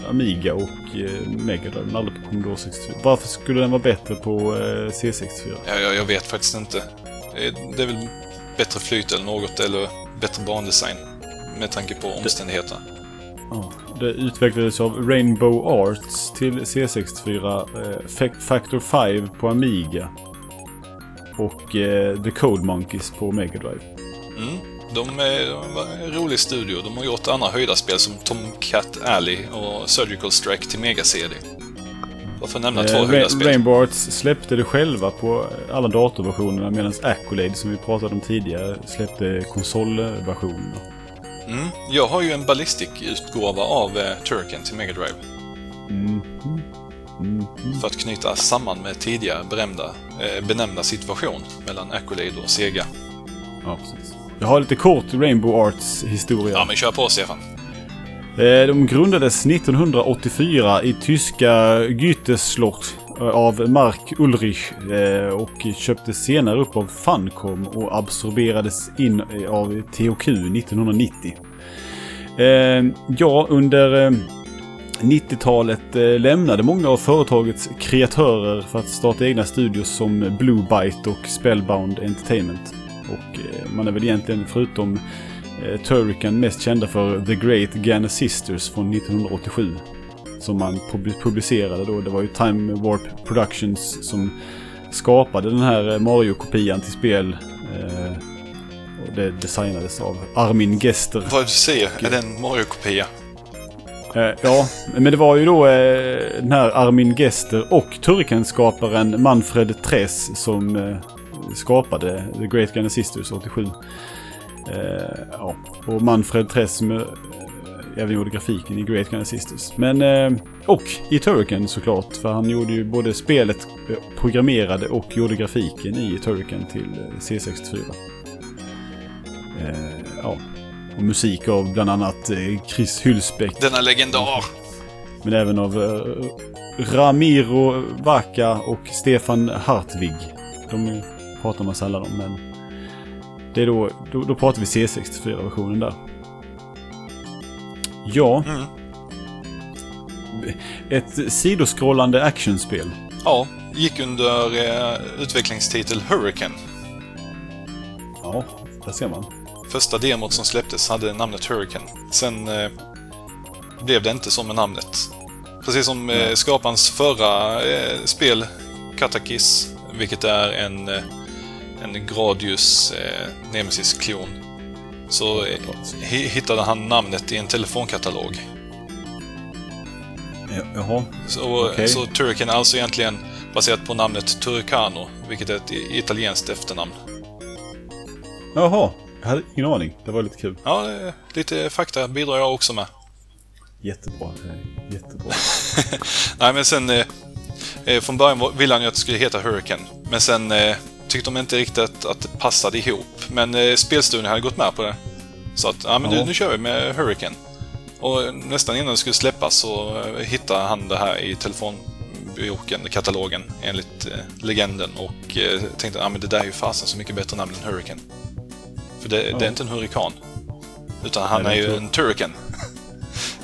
eh, Amiga och eh, Mega Drive, men aldrig på Commodore 64. Varför skulle den vara bättre på eh, C64?
Ja, jag, jag vet faktiskt inte. Det är, det är väl bättre flyt eller något, eller bättre bandesign. Med tanke på omständigheterna.
Ja, det utvecklades av Rainbow Arts till C64, eh, Fac- Factor 5 på Amiga och eh, The Code Monkeys på Mega Drive.
Mm. De är de var en rolig studio. De har gjort andra höjda spel som Tomcat Alley och Surgical Strike till Mega CD. Varför nämna två
Eh,
höjda
Ra-
spel?
Rainbow Arts släppte det själva på alla datorversionerna medan Accolade som vi pratade om tidigare släppte konsolversionerna.
Mm. Jag har ju en Ballistic-utgåva av eh, Turken till Mega Drive.
Mm.
För att knyta samman med tidigare benämnda, eh, benämnda situation mellan Accolade och Sega.
Ja, precis. Jag har lite kort Rainbow Arts historia.
Ja, men kör på Stefan.
Eh, De grundades 1984 i tyska Gütersloch eh, Eh, av Mark Ulrich eh, och köptes senare upp av Funcom och absorberades in eh, av THQ 1990. Ja, under 90-talet lämnade många av företagets kreatörer för att starta egna studios som Blue Byte och Spellbound Entertainment. Och man är väl egentligen förutom Turrican mest kända för The Great Ghana Sisters från 1987. Som man pub- publicerade då. Det var ju Time Warp Productions som skapade den här eh, Mario-kopian till spel. Eh, och det designades av Armin Gester.
Vad du säger, är det en Mario-kopia?
Eh, ja, men det var ju då eh, den här Armin Gester och Turrican-skaparen Manfred Tress som eh, skapade The Great Ghana Sisters 87. Eh, ja, och Manfred Tress även gjorde grafiken i Great Ghana Sisters. Men, eh, och i Turrican såklart, för han gjorde ju både spelet, eh, programmerade och gjorde grafiken i Turrican till eh, C64. Eh, ja, och musik av bland annat Chris Hylsbeck.
Denna legendar!
Men även av Ramiro Vaca och Stefan Hartvig. De pratar man sällan om, men det är då, då, då pratar vi C64-versionen där. Ja,
Mm.
ett sidoskrollande actionspel.
Ja, gick under eh, utvecklingstitel Hurricane.
Ja, där ser man.
Första demot som släpptes hade namnet Hurricane. Sen eh, blev det inte så med namnet. Precis som eh, skaparens förra eh, spel, Katakis, vilket är en, eh, en Gradius eh, Nemesis-klon. Så hi- hittade han namnet i en telefonkatalog.
Ja, Jaha,
Så,
Okej.
så Turrican är alltså egentligen baserat på namnet Turcano, vilket är ett italienskt efternamn.
jaha. Jag hade ingen aning. Det var lite kul.
Ja, lite fakta bidrar jag också med.
Jättebra. Jättebra.
Nej, men sen... Eh, eh, från början ville han ju att det skulle heta Hurricane. Men sen eh, tyckte de inte riktigt att det passade ihop. Men eh, spelstudion hade gått med på det. Så att, ja men
Ja.
nu, nu kör vi med Hurricane. Och nästan innan det skulle släppas så eh, hittade han det här i telefonboken, katalogen, enligt eh, legenden. Och eh, tänkte, ja men det där är ju fasen så mycket bättre namn än Hurricane. För det, det är inte en hurrikan. Utan han
Nej,
är ju en Turrican.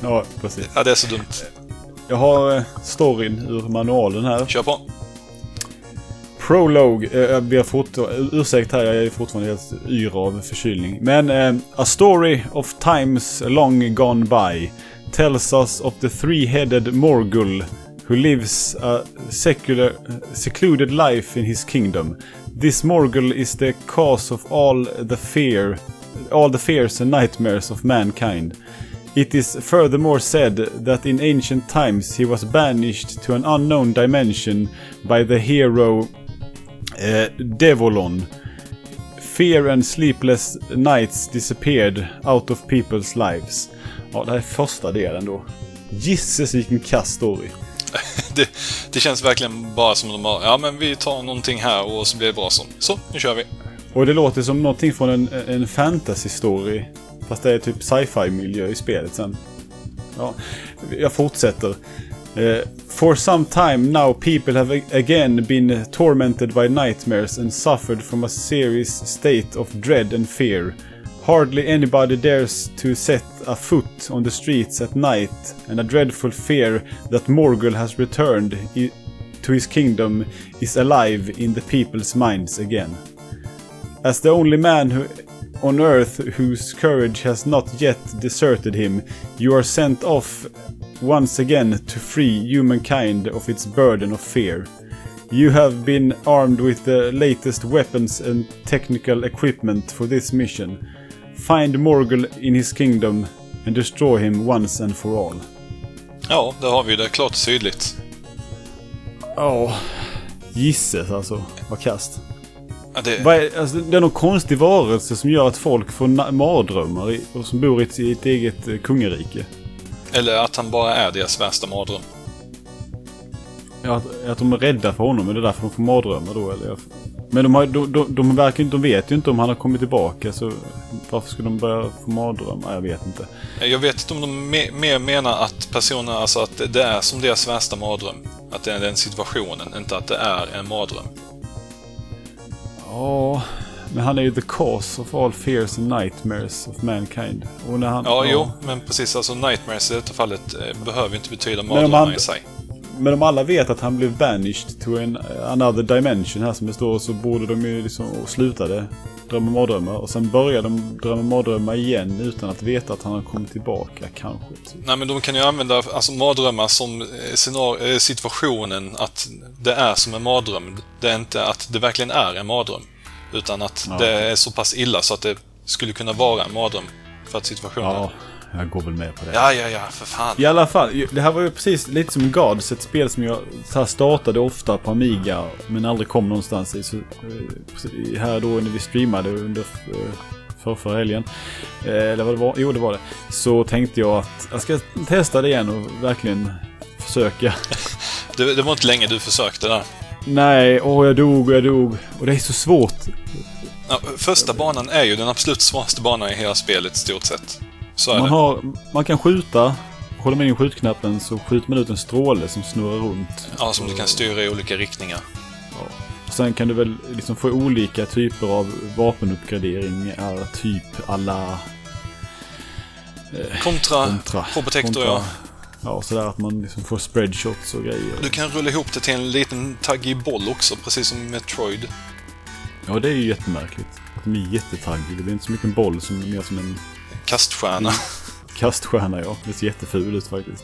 Ja, precis.
Ja, det är så dumt.
Jag har eh, storyn ur manualen här.
Kör på.
Prologue. Eh, eh Jag ber ursäkt här, jag är fortfarande helt yr av förkylning. Men eh, A story of times long gone by tells us of the three-headed Morgul who lives a secular, secluded life in his kingdom. This Morgul is the cause of all the fear, all the fears and nightmares of mankind. It is furthermore said that in ancient times he was banished to an unknown dimension by the hero Eh, Devolon. Fear and sleepless nights disappeared out of people's lives. Ja, det här är första delen då. Gisses vilken kass story.
det, det känns verkligen bara som de har, ja men vi tar någonting här och så blir det bra så. Så, nu kör vi.
Och det låter som någonting från en, en fantasy-story. Fast det är typ sci-fi-miljö i spelet sen. Ja, jag fortsätter. Eh, For some time now people have again been tormented by nightmares and suffered from a serious state of dread and fear. Hardly anybody dares to set a foot on the streets at night, and a dreadful fear that Morgul has returned to his kingdom is alive in the people's minds again. As the only man who, on earth whose courage has not yet deserted him, you are sent off once again to free humankind of its burden of fear. You have been armed with the latest weapons and technical equipment for this mission. Find Morgul in his kingdom and destroy him once and for all.
Ja, där har vi det klart och tydligt.
Ja, gisses alltså. Vad kast.
Ja, det,
Vad är, alltså, det är någon konstig varelse som gör att folk får mardrömmar och som bor i ett, i ett eget eh, kungarike.
Eller att han bara är deras värsta mardröm.
Ja, att, att de är rädda för honom, är det därför de får mardrömmar då eller? Men de, har, de, de, de, verkar, de vet ju inte om han har kommit tillbaka så varför skulle de börja få mardrömmar? Jag vet inte.
Jag vet inte om de me- mer menar att personen, alltså att det är som deras värsta mardröm. Att det är den situationen, inte att det är en mardröm.
Ja, men han är ju the cause of all fears and nightmares of mankind. Och när han,
Ja, jo, men precis. Alltså Nightmares i detta fallet eh, behöver inte betyda mardrömmar i sig.
Men om alla vet att han blev banished to an, another dimension här som det står så borde de ju liksom och slutade drömma mardrömmar och sen började de drömma mardrömmar igen utan att veta att han har kommit tillbaka kanske. Typ.
Nej, men de kan ju använda alltså, mardrömmar som eh, eh, situationen att det är som en mardröm. Det är inte att det verkligen är en mardröm. Utan att
Ja,
det är så pass illa så att det skulle kunna vara en mardröm. För att situationen...
Ja, jag går väl med på det.
ja, ja, ja för fan.
I alla fall, det här var ju precis lite som Gods, ett spel som jag så startade ofta på Amiga men aldrig kom någonstans i. Så, eh, här då när vi streamade under eh, för, förra helgen, eh, eller vad det var, jo det var det, så tänkte jag att jag ska testa det igen och verkligen försöka.
Det, det var inte länge du försökte där.
Nej, åh jag dog och jag dog. Och det är så svårt.
Ja, första banan är ju den absolut svåraste banan i hela spelet i stort sett. Så
Man, har, man kan skjuta, håller man in skjutknappen så skjuter man ut en stråle som snurrar runt.
Ja, som du kan styra i olika riktningar.
Och sen kan du väl liksom få olika typer av vapenuppgraderingar, typ alla
Kontra,
kontra.
Probotector, ja.
Ja, sådär att man liksom får spreadshots och grejer.
Du kan rulla ihop det till en liten taggig boll också, precis som Metroid.
Ja, det är ju jättemärkligt. Att de är jättetaggiga. Det blir inte så mycket en boll som mer som en
Kaststjärna.
kaststjärna, ja. Det ser jätteful ut faktiskt.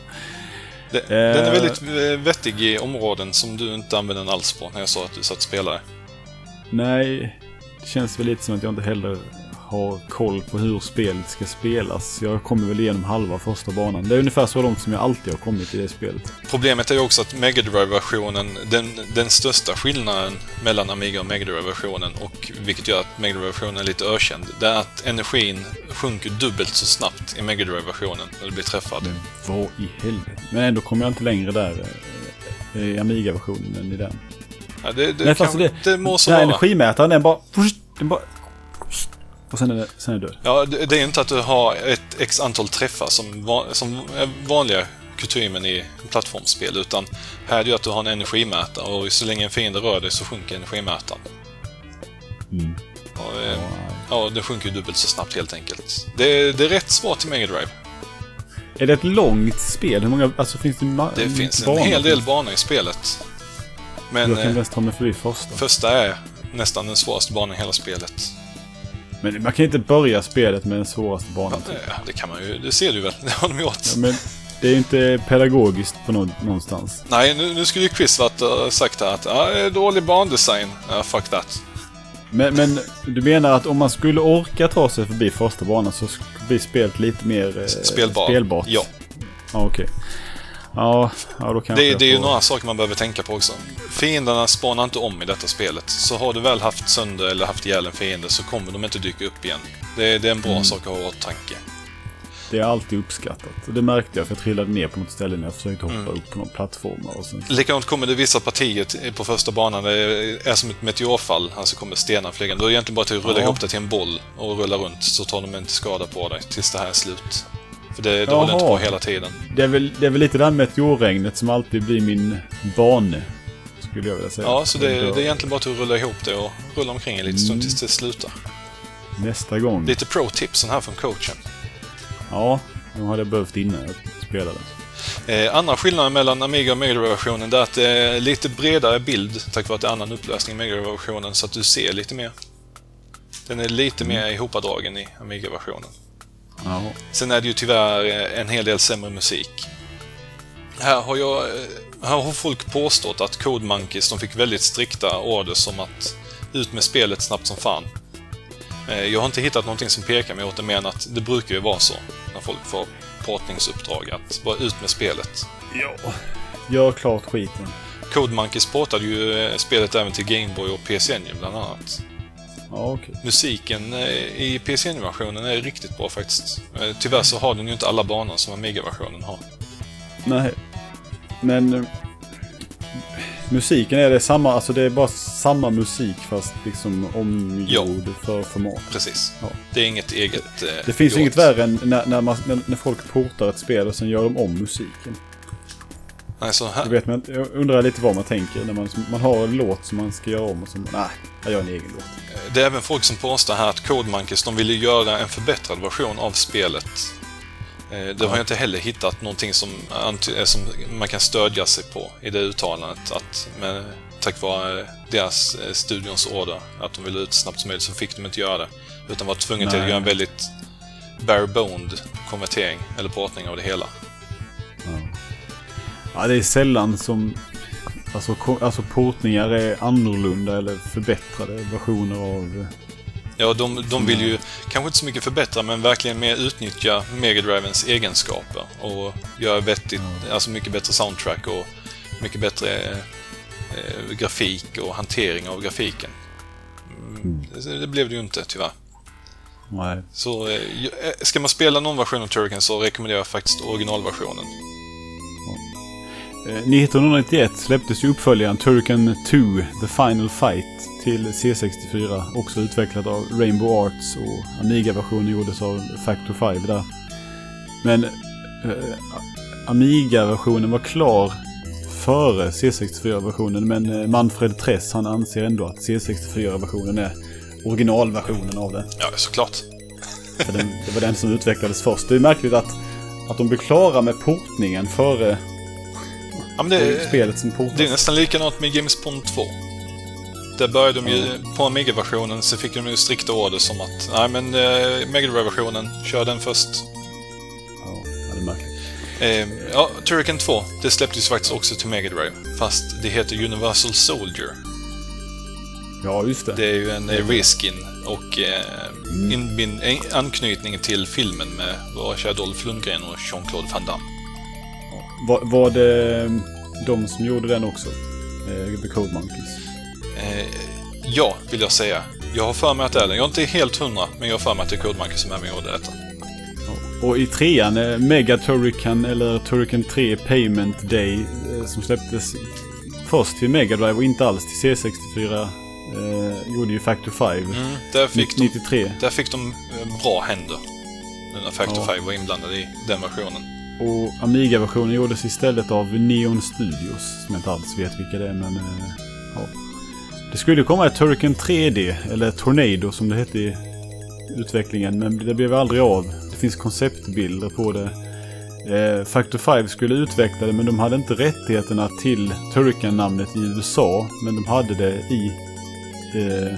Det,
Eh.
Den är väldigt eh, vettig i områden som du inte använder den alls på när jag sa att du satt och spelade.
Nej, det känns väl lite som att jag inte heller har koll på hur spelet ska spelas. Jag kommer väl igenom halva första banan. Det är ungefär så långt som jag alltid har kommit i det spelet.
Problemet är ju också att Mega Drive-versionen, den, den största skillnaden mellan Amiga och Mega Drive-versionen och vilket gör att Mega Drive-versionen är lite ökänd, det är att energin sjunker dubbelt så snabbt i Mega Drive-versionen när du blir träffad.
Men vad i helvete? Men ändå kommer jag inte längre där eh, i Amiga-versionen än i den.
Ja, det, det,
Nej,
kan, det,
det,
må så vara.
energimätaren, den bara... Den bara och sen är det, sen är det död.
Ja, det, det är inte att du har ett x antal träffar som, va, som är vanliga kutymen i plattformsspel, utan här är det ju att du har en energimätare och så länge en fiende rör dig så sjunker energimätaren.
Mm.
Och, eh, ja, det sjunker ju dubbelt så snabbt helt enkelt. Det, det är rätt svårt till Mega Drive.
Är det ett långt spel? Hur många... Alltså finns det...
Det finns en
banor?
hel del banor i spelet. Men
Jag kan
eh,
bäst ta mig förbi första.
första är nästan den svåraste banan i hela spelet.
Men man kan inte börja spelet med den svåraste banan. typ.
Ja, det kan man ju. Det ser du väl? Det har de gjort.
Ja, men det är inte pedagogiskt på nå- någonstans.
Nej, nu, nu skulle ju Chris varit och sagt att är dålig bandesign. Ja, fuck that.
Men, men du menar att om man skulle orka ta sig förbi första banan så skulle bli spelet lite mer eh,
Spelbar.
spelbart?
Ja.
Ja, okej. Ja, ja, då kanske
Det,
jag
det är ju några saker man behöver tänka på också. Fienderna spanar inte om i detta spelet. Så har du väl haft sönder eller haft ihjäl en fiende så kommer de inte dyka upp igen. Det, det är en bra
Mm.
sak att ha i åtanke.
Det är alltid uppskattat. Det märkte jag för jag trillade ner på något ställe när jag försökte hoppa
Mm.
upp på någon plattform. Och sen...
Likadant kommer det vissa partier på första banan. Det är som ett meteorfall. Alltså kommer stenar flygande. Då är det egentligen bara till att rulla
Ja.
ihop det till en boll och rulla runt så tar de inte skada på dig tills det här är slut. För det, det håller inte på hela tiden.
Det, är väl, det är väl lite det här meteorregnet som alltid blir min bane. Skulle jag vilja säga.
Ja, så det, det är egentligen bara att rulla ihop det och rulla omkring en liten stund
Mm.
tills det slutar.
nästa gång.
Lite pro-tipsen här från coachen.
Ja, de hade jag behövt innan jag spelade.
Eh, andra skillnaden mellan Amiga och Mega Drive-versionen är att det är lite bredare bild tack vare att det är annan upplösning i Mega Drive-versionen så att du ser lite mer. Den är lite
Mm.
mer ihopadragen i Amiga-versionen.
Ja.
Sen är det ju tyvärr eh, en hel del sämre musik. Här har, jag, eh, här har folk påstått att Code Monkeys de fick väldigt strikta orders som att ut med spelet snabbt som fan. Eh, Jag har inte hittat någonting som pekar mig åt det mer än att det brukar ju vara så när folk får portningsuppdrag att bara ut med spelet.
ja. Gör klart skiten.
Code Monkeys portade ju spelet även till Gameboy och PC Engine bland annat.
Ja, okej.
Musiken eh, i PC Engine-versionen är riktigt bra faktiskt. Eh, Tyvärr så har den ju inte alla banor som Amiga-versionen har.
Nej. Men... eh, Musiken är det samma, alltså det är bara samma musik fast liksom omgjord för format.
Precis.
Ja.
Det är inget eget... Eh,
Det finns
gjort.
inget värre än när, när, man, när, när folk portar ett spel och sen gör de om musiken.
Nej, så
Jag,
här,
vet, men jag undrar lite vad man tänker när man, man har en låt som man ska göra om och så nej, jag gör en egen låt.
det är även folk som påstår här att Code Monkeys de ville göra en förbättrad version av spelet. Eh, Det har jag inte heller hittat någonting som, eh, som man kan stödja sig på i det uttalandet. Att med, tack vare deras eh, studions order, att de ville ut snabbt som möjligt, så fick de inte göra det. Utan var tvungna till att göra en väldigt bare-boned konvertering, eller portning av det hela.
Ja, det är sällan som alltså, alltså portningar är annorlunda eller förbättrade versioner av...
Ja, de, de vill ju kanske inte så mycket förbättra, men verkligen mer utnyttja Mega Drivens egenskaper och göra vettigt, alltså mycket bättre soundtrack och mycket bättre eh, grafik och hantering av grafiken. Mm, det, det blev det ju inte, tyvärr.
Nej.
Så eh, eh, ska man spela någon version av Turrican så rekommenderar jag faktiskt originalversionen.
Eh, 1991 släpptes ju uppföljaren Turrican 2 The Final Fight till C64. Också utvecklad av Rainbow Arts och Amiga-versionen gjordes av Factor 5 där. Men eh, Amiga-versionen var klar före C64-versionen men eh, Manfred Tress han anser ändå att C64-versionen är originalversionen av det.
Ja, såklart.
För den, det var den som utvecklades först. Det är märkligt att, att de blev klara med portningen före
Ja, men det,
spelet som portas.
det är nästan likadant med James Bond 2. Där började de ju, på Amiga-versionen så fick de ju strikta order som att nej men eh, Mega Drive-versionen, kör den först.
Ja, det är märkligt.
Eh, ja, Turrican 2, det släpptes faktiskt också till Mega Drive. Fast det heter Universal Soldier.
Ja, just det.
Det är ju en eh, reskin och eh, inbind, en anknytning till filmen med vår kära Dolph Lundgren och Jean-Claude Van Damme.
Var, var det de som gjorde den också? Eh, The Code Monkeys.
Eh, ja, vill jag säga. Jag har för mig att det är den. Jag är inte helt hundra, men jag har för mig att det är Code Monkey som är med och gjorde detta.
Och i trean, eh, Mega Turrican eller Turrican 3 Payment Day eh, som släpptes först till Mega Drive och inte alls till C64 eh, gjorde ju Factor 5.
Mm, där, fick de,
93.
där fick de eh, bra händer. Nu när Factor
Ja.
5 var inblandad i den versionen.
Och Amiga-versionen gjordes istället av Neon Studios. Som jag inte alls vet vilka det är men... Eh, ja. Det skulle komma ett Turrican 3D, eller Tornado som det hette i utvecklingen. Men det blev aldrig av. Det finns konceptbilder på det. Eh, Factor 5 skulle utveckla det men de hade inte rättigheterna till Turrican-namnet i USA. Men de hade det i... Eh,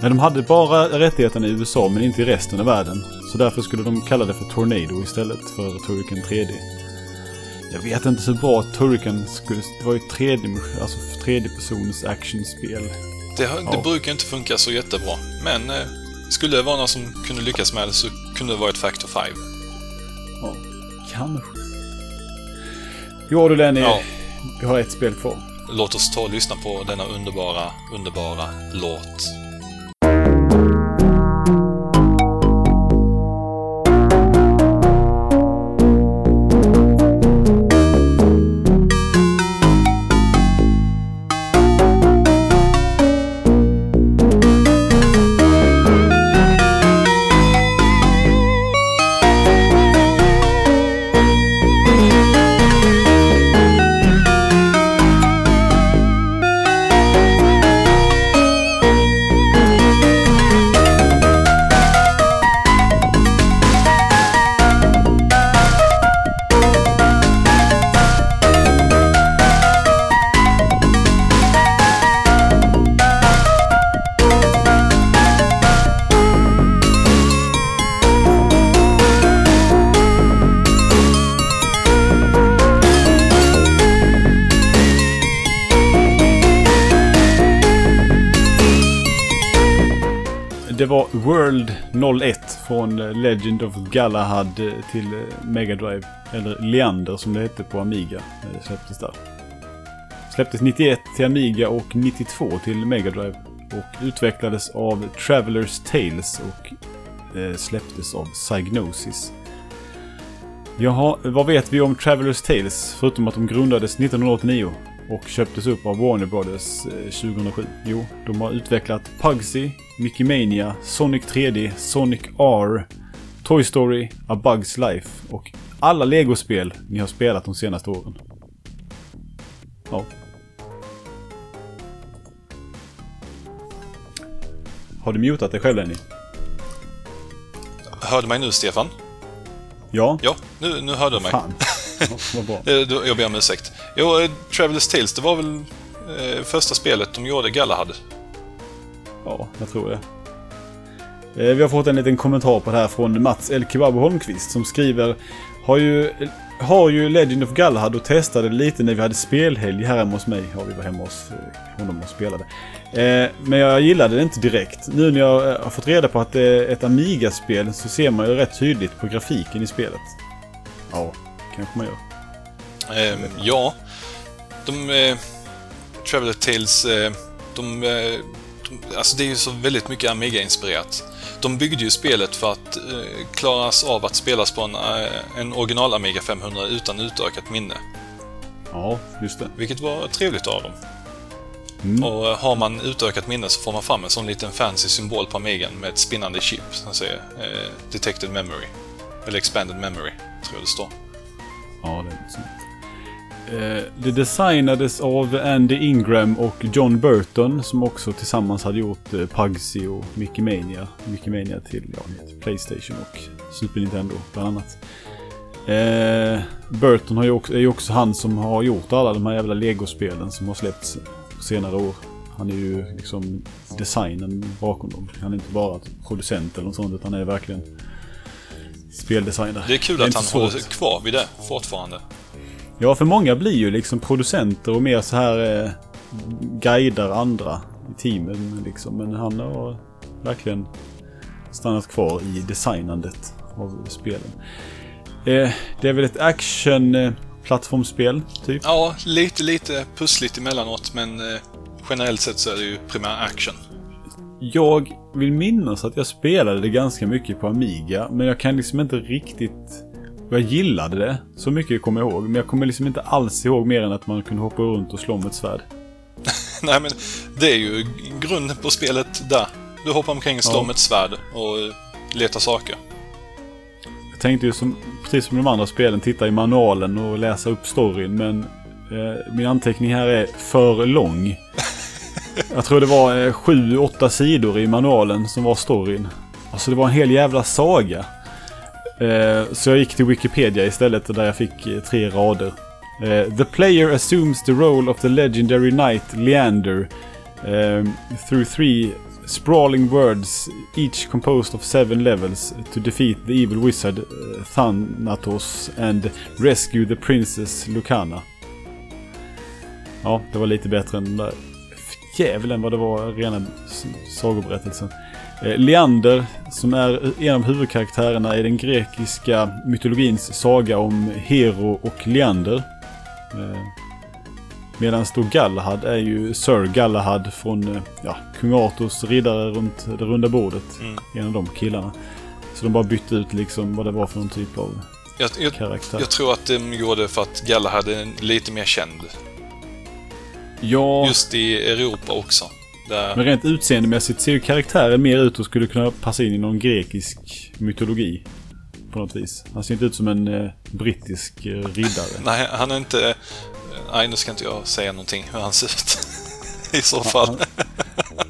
nej, de hade bara rättigheterna i USA men inte i resten av världen. Så därför skulle de kalla det för Tornado istället för Turrican 3D. Jag vet inte så bra Turrican skulle... Det var ju tredje, alltså tredjepersons actionspel.
Det, har- det
Ja.
brukar inte funka så jättebra, men eh, skulle det vara någon som kunde lyckas med det så kunde det vara ett Factor 5.
Ja, kanske. Jo du Lenny,
Ja.
vi har ett spel kvar.
Låt oss ta och lyssna på denna underbara, underbara låt.
01 från eh, Legend of Galahad eh, till eh, Mega Drive. Eller Leander som det hette på Amiga. när Det släpptes där. Släpptes 91 till Amiga och 92 till Mega Drive. Och utvecklades av Travelers Tales och släpptes av Psygnosis. Jaha, vad vet vi om Travelers Tales? Förutom att de grundades 1989 och köptes upp av Warner Brothers eh, 2007. Jo, de har utvecklat Pugsy, Mickey Mania, Sonic 3D, Sonic R, Toy Story, A Bugs Life och alla Lego-spel ni har spelat de senaste åren. Ja. Har du mutat dig själv Lenny?
Hörde mig nu, Stefan?
Ja.
Ja, nu, nu hörde du mig.
Fan. Vad bra.
Eh, Jag ber om ursäkt. Jo, eh, Travelers Tales, det var väl eh, första spelet de gjorde, Galahad.
Ja, jag tror det. Vi har fått en liten kommentar på det här från Mats El Kebabo Holmqvist som skriver har ju, har ju Legend of Galahad och testade lite när vi hade spelhelg här hemma hos mig. Ja, vi var hemma hos honom och spelade. Eh, Men jag gillade det inte direkt. Nu när jag har fått reda på att det är ett Amiga-spel så ser man ju rätt tydligt på grafiken i spelet. Ja, kanske man gör.
Eh, ja, de... Eh, Traveler Tales, eh, de, eh, de... Alltså det är ju så väldigt mycket Amiga-inspirerat. De byggde ju spelet för att eh, klaras av att spelas på en, eh, en original Amiga 500 utan utökat minne.
Ja, just det.
Vilket var trevligt av dem.
Mm.
Och eh, har man utökat minne så får man fram en sån liten fancy symbol på Amigan med ett spinnande chip som säger eh, Detected Memory. Eller Expanded Memory, tror jag det står.
Ja, det är sant. Eh, det designades av Andy Ingram och John Burton som också tillsammans hade gjort eh, Pugsy och Mickey Mania. Mickey Mania till ja, Playstation och Super Nintendo bland annat. Eh, Burton har ju också, är ju också han som har gjort alla de här jävla Lego-spelen som har släppts på senare år. Han är ju liksom designen bakom dem. Han är inte bara producent eller något sånt utan han är verkligen speldesigner.
Det är kul
är
att han
svårt.
håller kvar vid det fortfarande.
Ja, för många blir ju liksom producenter och mer så här eh, guidar andra i teamen liksom. Men han har verkligen stannat kvar i designandet av spelen. Eh, det är väl ett action-plattformsspel, typ?
Ja, lite, lite pussligt emellanåt, men eh, generellt sett så är det ju primär action.
Jag vill minnas att jag spelade det ganska mycket på Amiga, men jag kan liksom inte riktigt... Jag gillade det, så mycket kommer jag ihåg. Men jag kommer liksom inte alls ihåg mer än att man kunde hoppa runt och slå med ett svärd.
Nej, men det är ju grunden på spelet där. Du hoppar omkring och slår
Ja.
med ett svärd och eh, letar saker.
Jag tänkte ju som, precis som de andra spelen, titta i manualen och läsa upp storyn. Men eh, min anteckning här är för lång. Jag tror det var eh, sju, åtta sidor i manualen som var storyn. Alltså det var en hel jävla saga. Eh, så jag gick till Wikipedia istället där jag fick eh, tre rader. Eh, the player assumes the role of the legendary knight Leander um, through three sprawling words, each composed of seven levels, to defeat the evil wizard uh, Thanatos and rescue the princess Lucana. Ja, det var lite bättre än den där djävulen vad det var rena sagoberättelsen. Eh, Leander, som är en av huvudkaraktärerna i den grekiska mytologins saga om Hero och Leander. Eh, Medan då Galahad är ju Sir Galahad från eh, ja, kung Arthurs riddare runt det runda bordet.
Mm.
En av de killarna. Så de bara bytte ut liksom vad det var för någon typ av
Jag, jag,
karaktär.
jag tror att de gjorde för att Galahad är lite mer känd.
Ja,
Just i Europa också. Där,
men rent utseendemässigt ser ju karaktären mer ut och skulle kunna passa in i någon grekisk mytologi. På något vis. Han ser inte ut som en eh, brittisk eh, riddare.
nej, han är inte... Nej, nu ska inte jag säga någonting hur han ser ut. I så fall.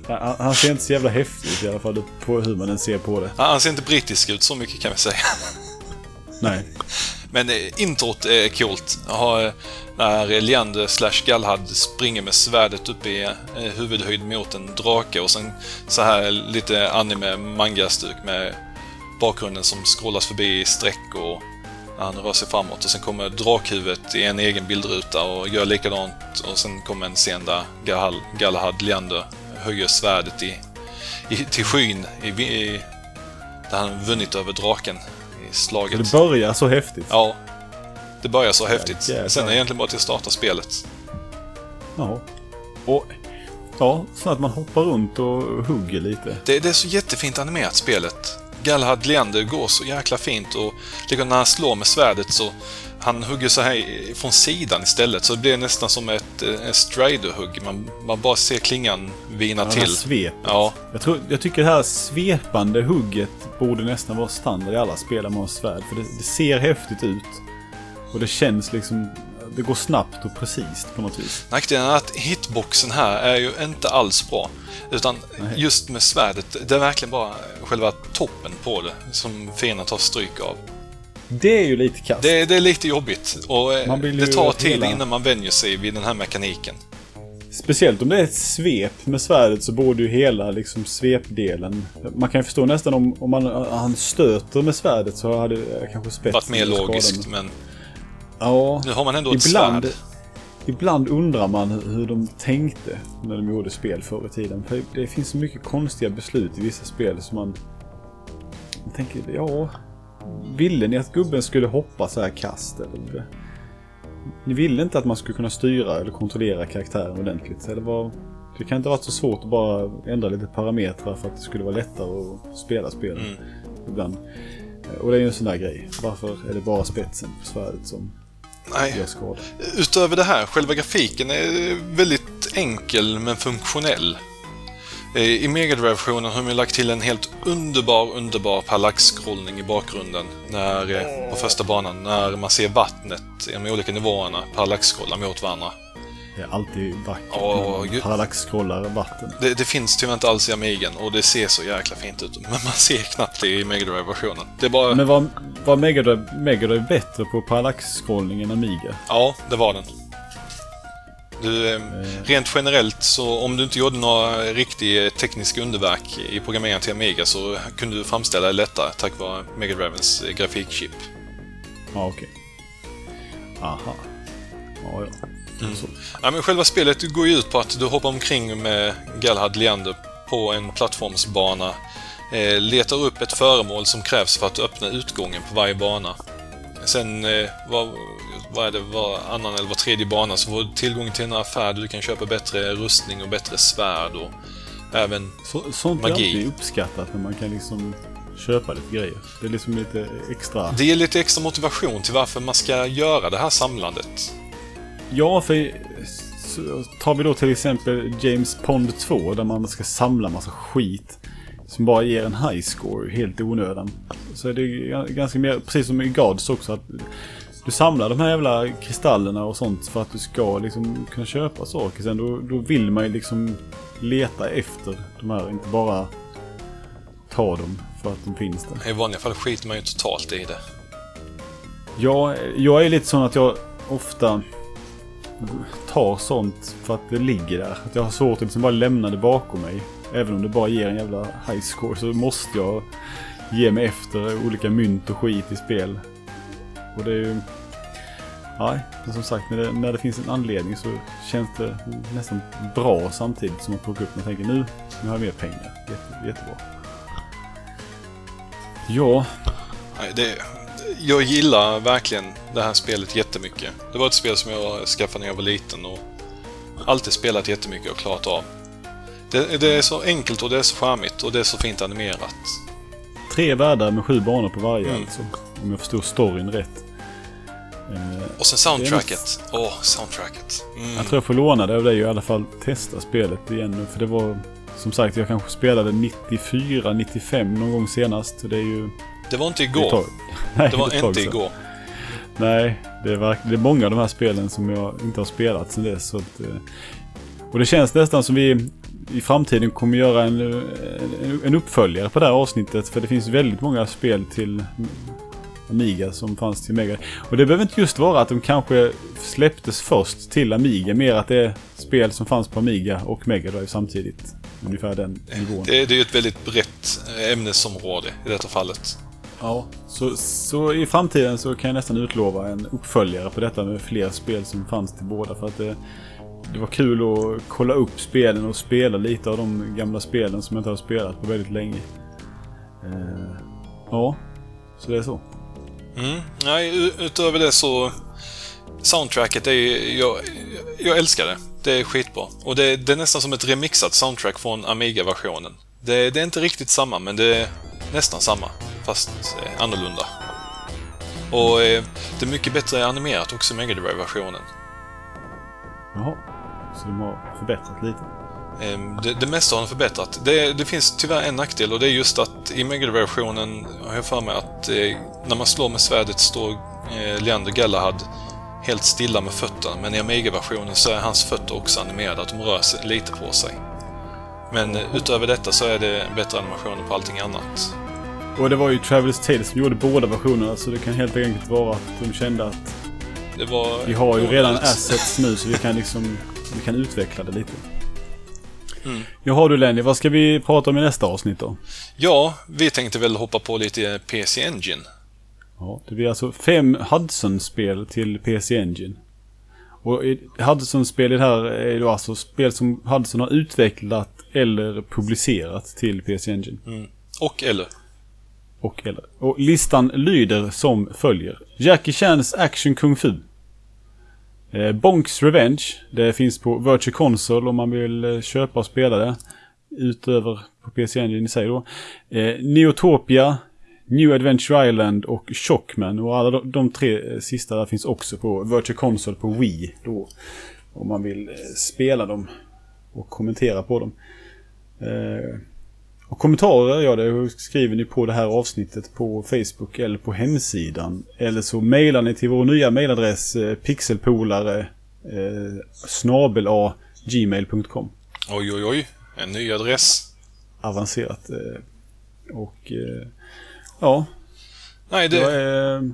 Ja, han, han ser inte så jävla häftig ut i alla fall på hur man än ser på det.
Han ser inte brittisk ut, så mycket kan vi säga.
Nej.
Men eh, introt är coolt. Ha, eh, när Leander slash Galahad springer med svärdet upp i eh, huvudhöjd mot en drake och sen så här lite anime manga-stuk med bakgrunden som scrollas förbi i streck och när han rör sig framåt och sen kommer drakhuvudet i en egen bildruta och gör likadant och sen kommer en scen där Galahad, Galahad Leander höjer svärdet i, i, till skyn i, i, där han vunnit över draken slaget.
Det börjar så häftigt.
Ja. Det börjar så häftigt.
jävlar.
Sen är det egentligen bara till att starta spelet.
Ja. Och ja, så att man hoppar runt och hugger lite.
Det, det är så jättefint animerat spelet. Galahad Leander går så jäkla fint och när han slår med svärdet så han hugger så här från sidan istället så det blir nästan som ett, eh, ett strider-hugg. Man, man bara ser klingan vina
Ja,
till.
svepet.
Ja,
Jag, tror, jag tycker det här svepande hugget borde nästan vara standard i alla spel har svärd. För det, det ser häftigt ut. Och det känns liksom... Det går snabbt och precis på något vis.
nackdelen är att hitboxen här är ju inte alls bra. Utan just med svärdet, det är verkligen bara själva toppen på det som fienden tar stryk av.
Det är ju lite kast.
Det, det är lite jobbigt och eh,
Man vill
det tar tid
hela-
innan man vänjer sig vid den här mekaniken.
Speciellt om det är ett svep med svärdet så borde ju hela liksom svepdelen... Man kan ju förstå nästan om, om man, han stöter med svärdet så hade kanske spetsen
Varit mer logiskt, men
Ja,
nu har man ändå ett
ibland,
svärd.
ibland undrar man hur- hur de tänkte när de gjorde spel förr i tiden. För det finns så mycket konstiga beslut i vissa spel som man... Man tänker, ja... Ville ni att gubben skulle hoppa så här kast? Eller? Ni ville inte att man skulle kunna styra eller kontrollera karaktären ordentligt? Eller vad... Det kan inte ha varit så svårt att bara ändra lite parametrar för att det skulle vara lättare att spela spel
Mm.
ibland. Och det är ju en sån där grej. Varför är det bara spetsen på svärdet som
Nej,
gör skada?
utöver det här, själva grafiken är väldigt enkel men funktionell. Eh, I Mega Drive-versionen har de lagt till en helt underbar, underbar parallax-scrollning i bakgrunden när, eh, på första banan, när man ser vattnet i de olika nivåerna parallax-scrolla mot varandra.
Det är alltid vackert
Åh,
när parallax-scrollar vatten.
Det, det finns tyvärr inte alls i Amigan och det ser så jäkla fint ut. Men man ser knappt det i Mega Drive-versionen. Det är bara...
Men var, var Mega Drive, Mega Drive bättre på parallax-scrollning än Amiga?
Ja, det var den. Du, eh, rent generellt så om du inte gjorde några riktiga tekniska underverk i programmeringen till Amiga så kunde du framställa det lättare tack vare Mega Drivens eh, grafikchip.
Ja, okej. Aha. Ja, ja.
Mm. Ja, men själva spelet går ju ut på att du hoppar omkring med Galahad Leander på en plattformsbana, eh, letar upp ett föremål som krävs för att öppna utgången på varje bana. Sen, eh, vad, vad är det, var annan eller var tredje bana så får du tillgång till en affär där du kan köpa bättre rustning och bättre svärd och även...
Så, sånt är
Magi.
alltid uppskattat när man kan liksom köpa lite grejer. Det är liksom lite extra.
Det ger lite extra motivation till varför man ska göra det här samlandet.
Ja, för tar vi då till exempel James Pond 2 där man ska samla massa skit som bara ger en high score helt i onödan. Så är det ganska mer, precis som i Gods också, att du samlar de här jävla kristallerna och sånt för att du ska liksom kunna köpa saker. Sen då, då vill man ju liksom leta efter de här, inte bara ta dem för att de finns där.
I vanliga fall skiter man ju totalt i det.
Jag, jag är lite sån att jag ofta tar sånt för att det ligger där. Att jag har svårt att liksom bara lämna det bakom mig. Även om det bara ger en jävla high score så måste jag ge mig efter olika mynt och skit i spel. Och det är ju... Nej, men som sagt när det, när det finns en anledning så känns det nästan bra samtidigt som man plockar upp och tänker nu, nu har jag mer pengar. Jätte, jättebra. Ja,
Nej, det, jag gillar verkligen det här spelet jättemycket. Det var ett spel som jag skaffade när jag var liten och alltid spelat jättemycket och klarat av. Det, det är så enkelt och det är så charmigt och det är så fint animerat.
tre världar med sju banor på varje
Mm.
alltså. Om jag förstår storyn rätt. Eh,
Och sen soundtracket. Åh, soundtracket. Mm.
Jag tror jag får låna det av dig och i alla fall testa spelet igen nu. För det var som sagt, jag kanske spelade 94, 95 någon gång senast. Det är ju...
Det var inte
det
igår.
tag- Nej,
Det var
tag
inte igår.
Nej, det är, verk- det är många av de här spelen som jag inte har spelat sedan dess. Så att, eh, och det känns nästan som vi i framtiden kommer göra en, en, en uppföljare på det här avsnittet. För det finns väldigt många spel till Amiga som fanns till Mega. Och det behöver inte just vara att de kanske släpptes först till Amiga. Mer att det är spel som fanns på Amiga och Mega Drive samtidigt. Ungefär den nivån.
Det, det är ju ett väldigt brett eh, ämnesområde i detta fallet.
Ja, så, så i framtiden så kan jag nästan utlova en uppföljare på detta med fler spel som fanns till båda. För att det, det var kul att kolla upp spelen och spela lite av de gamla spelen som jag inte har spelat på väldigt länge. Eh, ja, så det är så.
Mm. Nej, utöver det så... Soundtracket är jag, jag älskar det. Det är skitbra. Och det, det är nästan som ett remixat soundtrack från Amiga-versionen. Det, det, är inte riktigt samma, men det är nästan samma. Fast eh, annorlunda. Och eh, det är mycket bättre animerat också i Mega Drive-versionen.
Jaha, så de har förbättrat lite?
Ehm, det, det mesta har de förbättrat. Det, det, finns tyvärr en nackdel och det är just att i Mega-versionen har jag för mig att eh, när man slår med svärdet står eh, Leander Galahad helt stilla med fötterna. Men i Amiga-versionen så är hans fötter också animerade, att de rör sig lite på sig. Men eh, utöver detta så är det bättre animationer på allting annat.
Och det var ju Travelers Tales som gjorde båda versionerna så det kan helt enkelt vara att de kände att vi har ju redan assets nu så vi kan liksom vi kan utveckla det lite. Mm. Jaha du Lenny, vad ska vi prata om i nästa avsnitt då?
Ja, vi tänkte väl hoppa på lite PC Engine.
Ja, det blir alltså fem Hudson-spel till PC Engine. Och Hudson-spel här är då alltså spel som Hudson har utvecklat eller publicerat till PC Engine.
Mm. Och eller.
Och eller. Och listan lyder som följer. Jackie Chans Action Kung Fu. Eh, Bonks Revenge. Det finns på Virtual Console om man vill eh, köpa och spela det. Utöver på PC Engine i sig då. Eh, Neotopia. New Adventure Island och Shockman. Och alla de, de tre eh, sista där finns också på Virtual Console på Wii. Då, om man vill eh, spela dem och kommentera på dem. Eh, och kommentarer, ja det skriver ni på det här avsnittet på Facebook eller på hemsidan. Eller så mejlar ni till vår nya mejladress eh, pixelpolare eh, snabel a gmail.com.
Oj, oj, oj. En ny adress.
Avancerat. Eh, och eh, ja.
Nej, det...
Jag är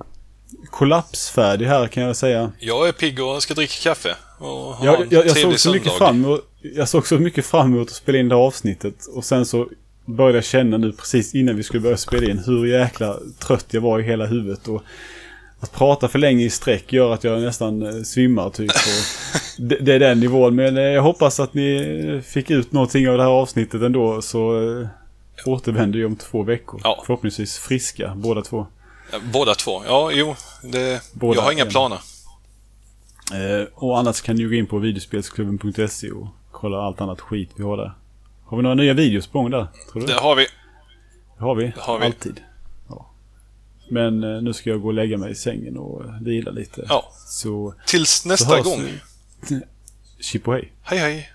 kollapsfärdig här kan jag säga.
Jag är pigg och ska dricka kaffe. Och ha
jag, jag, jag
såg
så mycket fram emot, Jag såg så mycket fram emot att spela in det här avsnittet. Och sen så började jag känna nu precis innan vi skulle börja spela in hur jäkla trött jag var i hela huvudet. Och att prata för länge i sträck gör att jag nästan eh, svimmar typ. det, det, är den nivån. Men eh, jag hoppas att ni fick ut någonting av det här avsnittet ändå. Så äh, återvänder jag om två veckor. Ja. Förhoppningsvis friska båda två.
Båda två? Ja, jo. Det, båda, jag har inga planer.
Eh, och annars kan ni ju gå in på videospelsklubben.se och kolla allt annat skit vi har där. Har vi några nya videos på gång där?
Tror du? Det har vi.
Det har vi.
Det har vi.
Alltid. Ja. Men eh, nu ska jag gå och lägga mig i sängen och eh, vila lite.
Ja.
Så,
Tills nästa
så
gång.
Chip och hej.
Hej hej.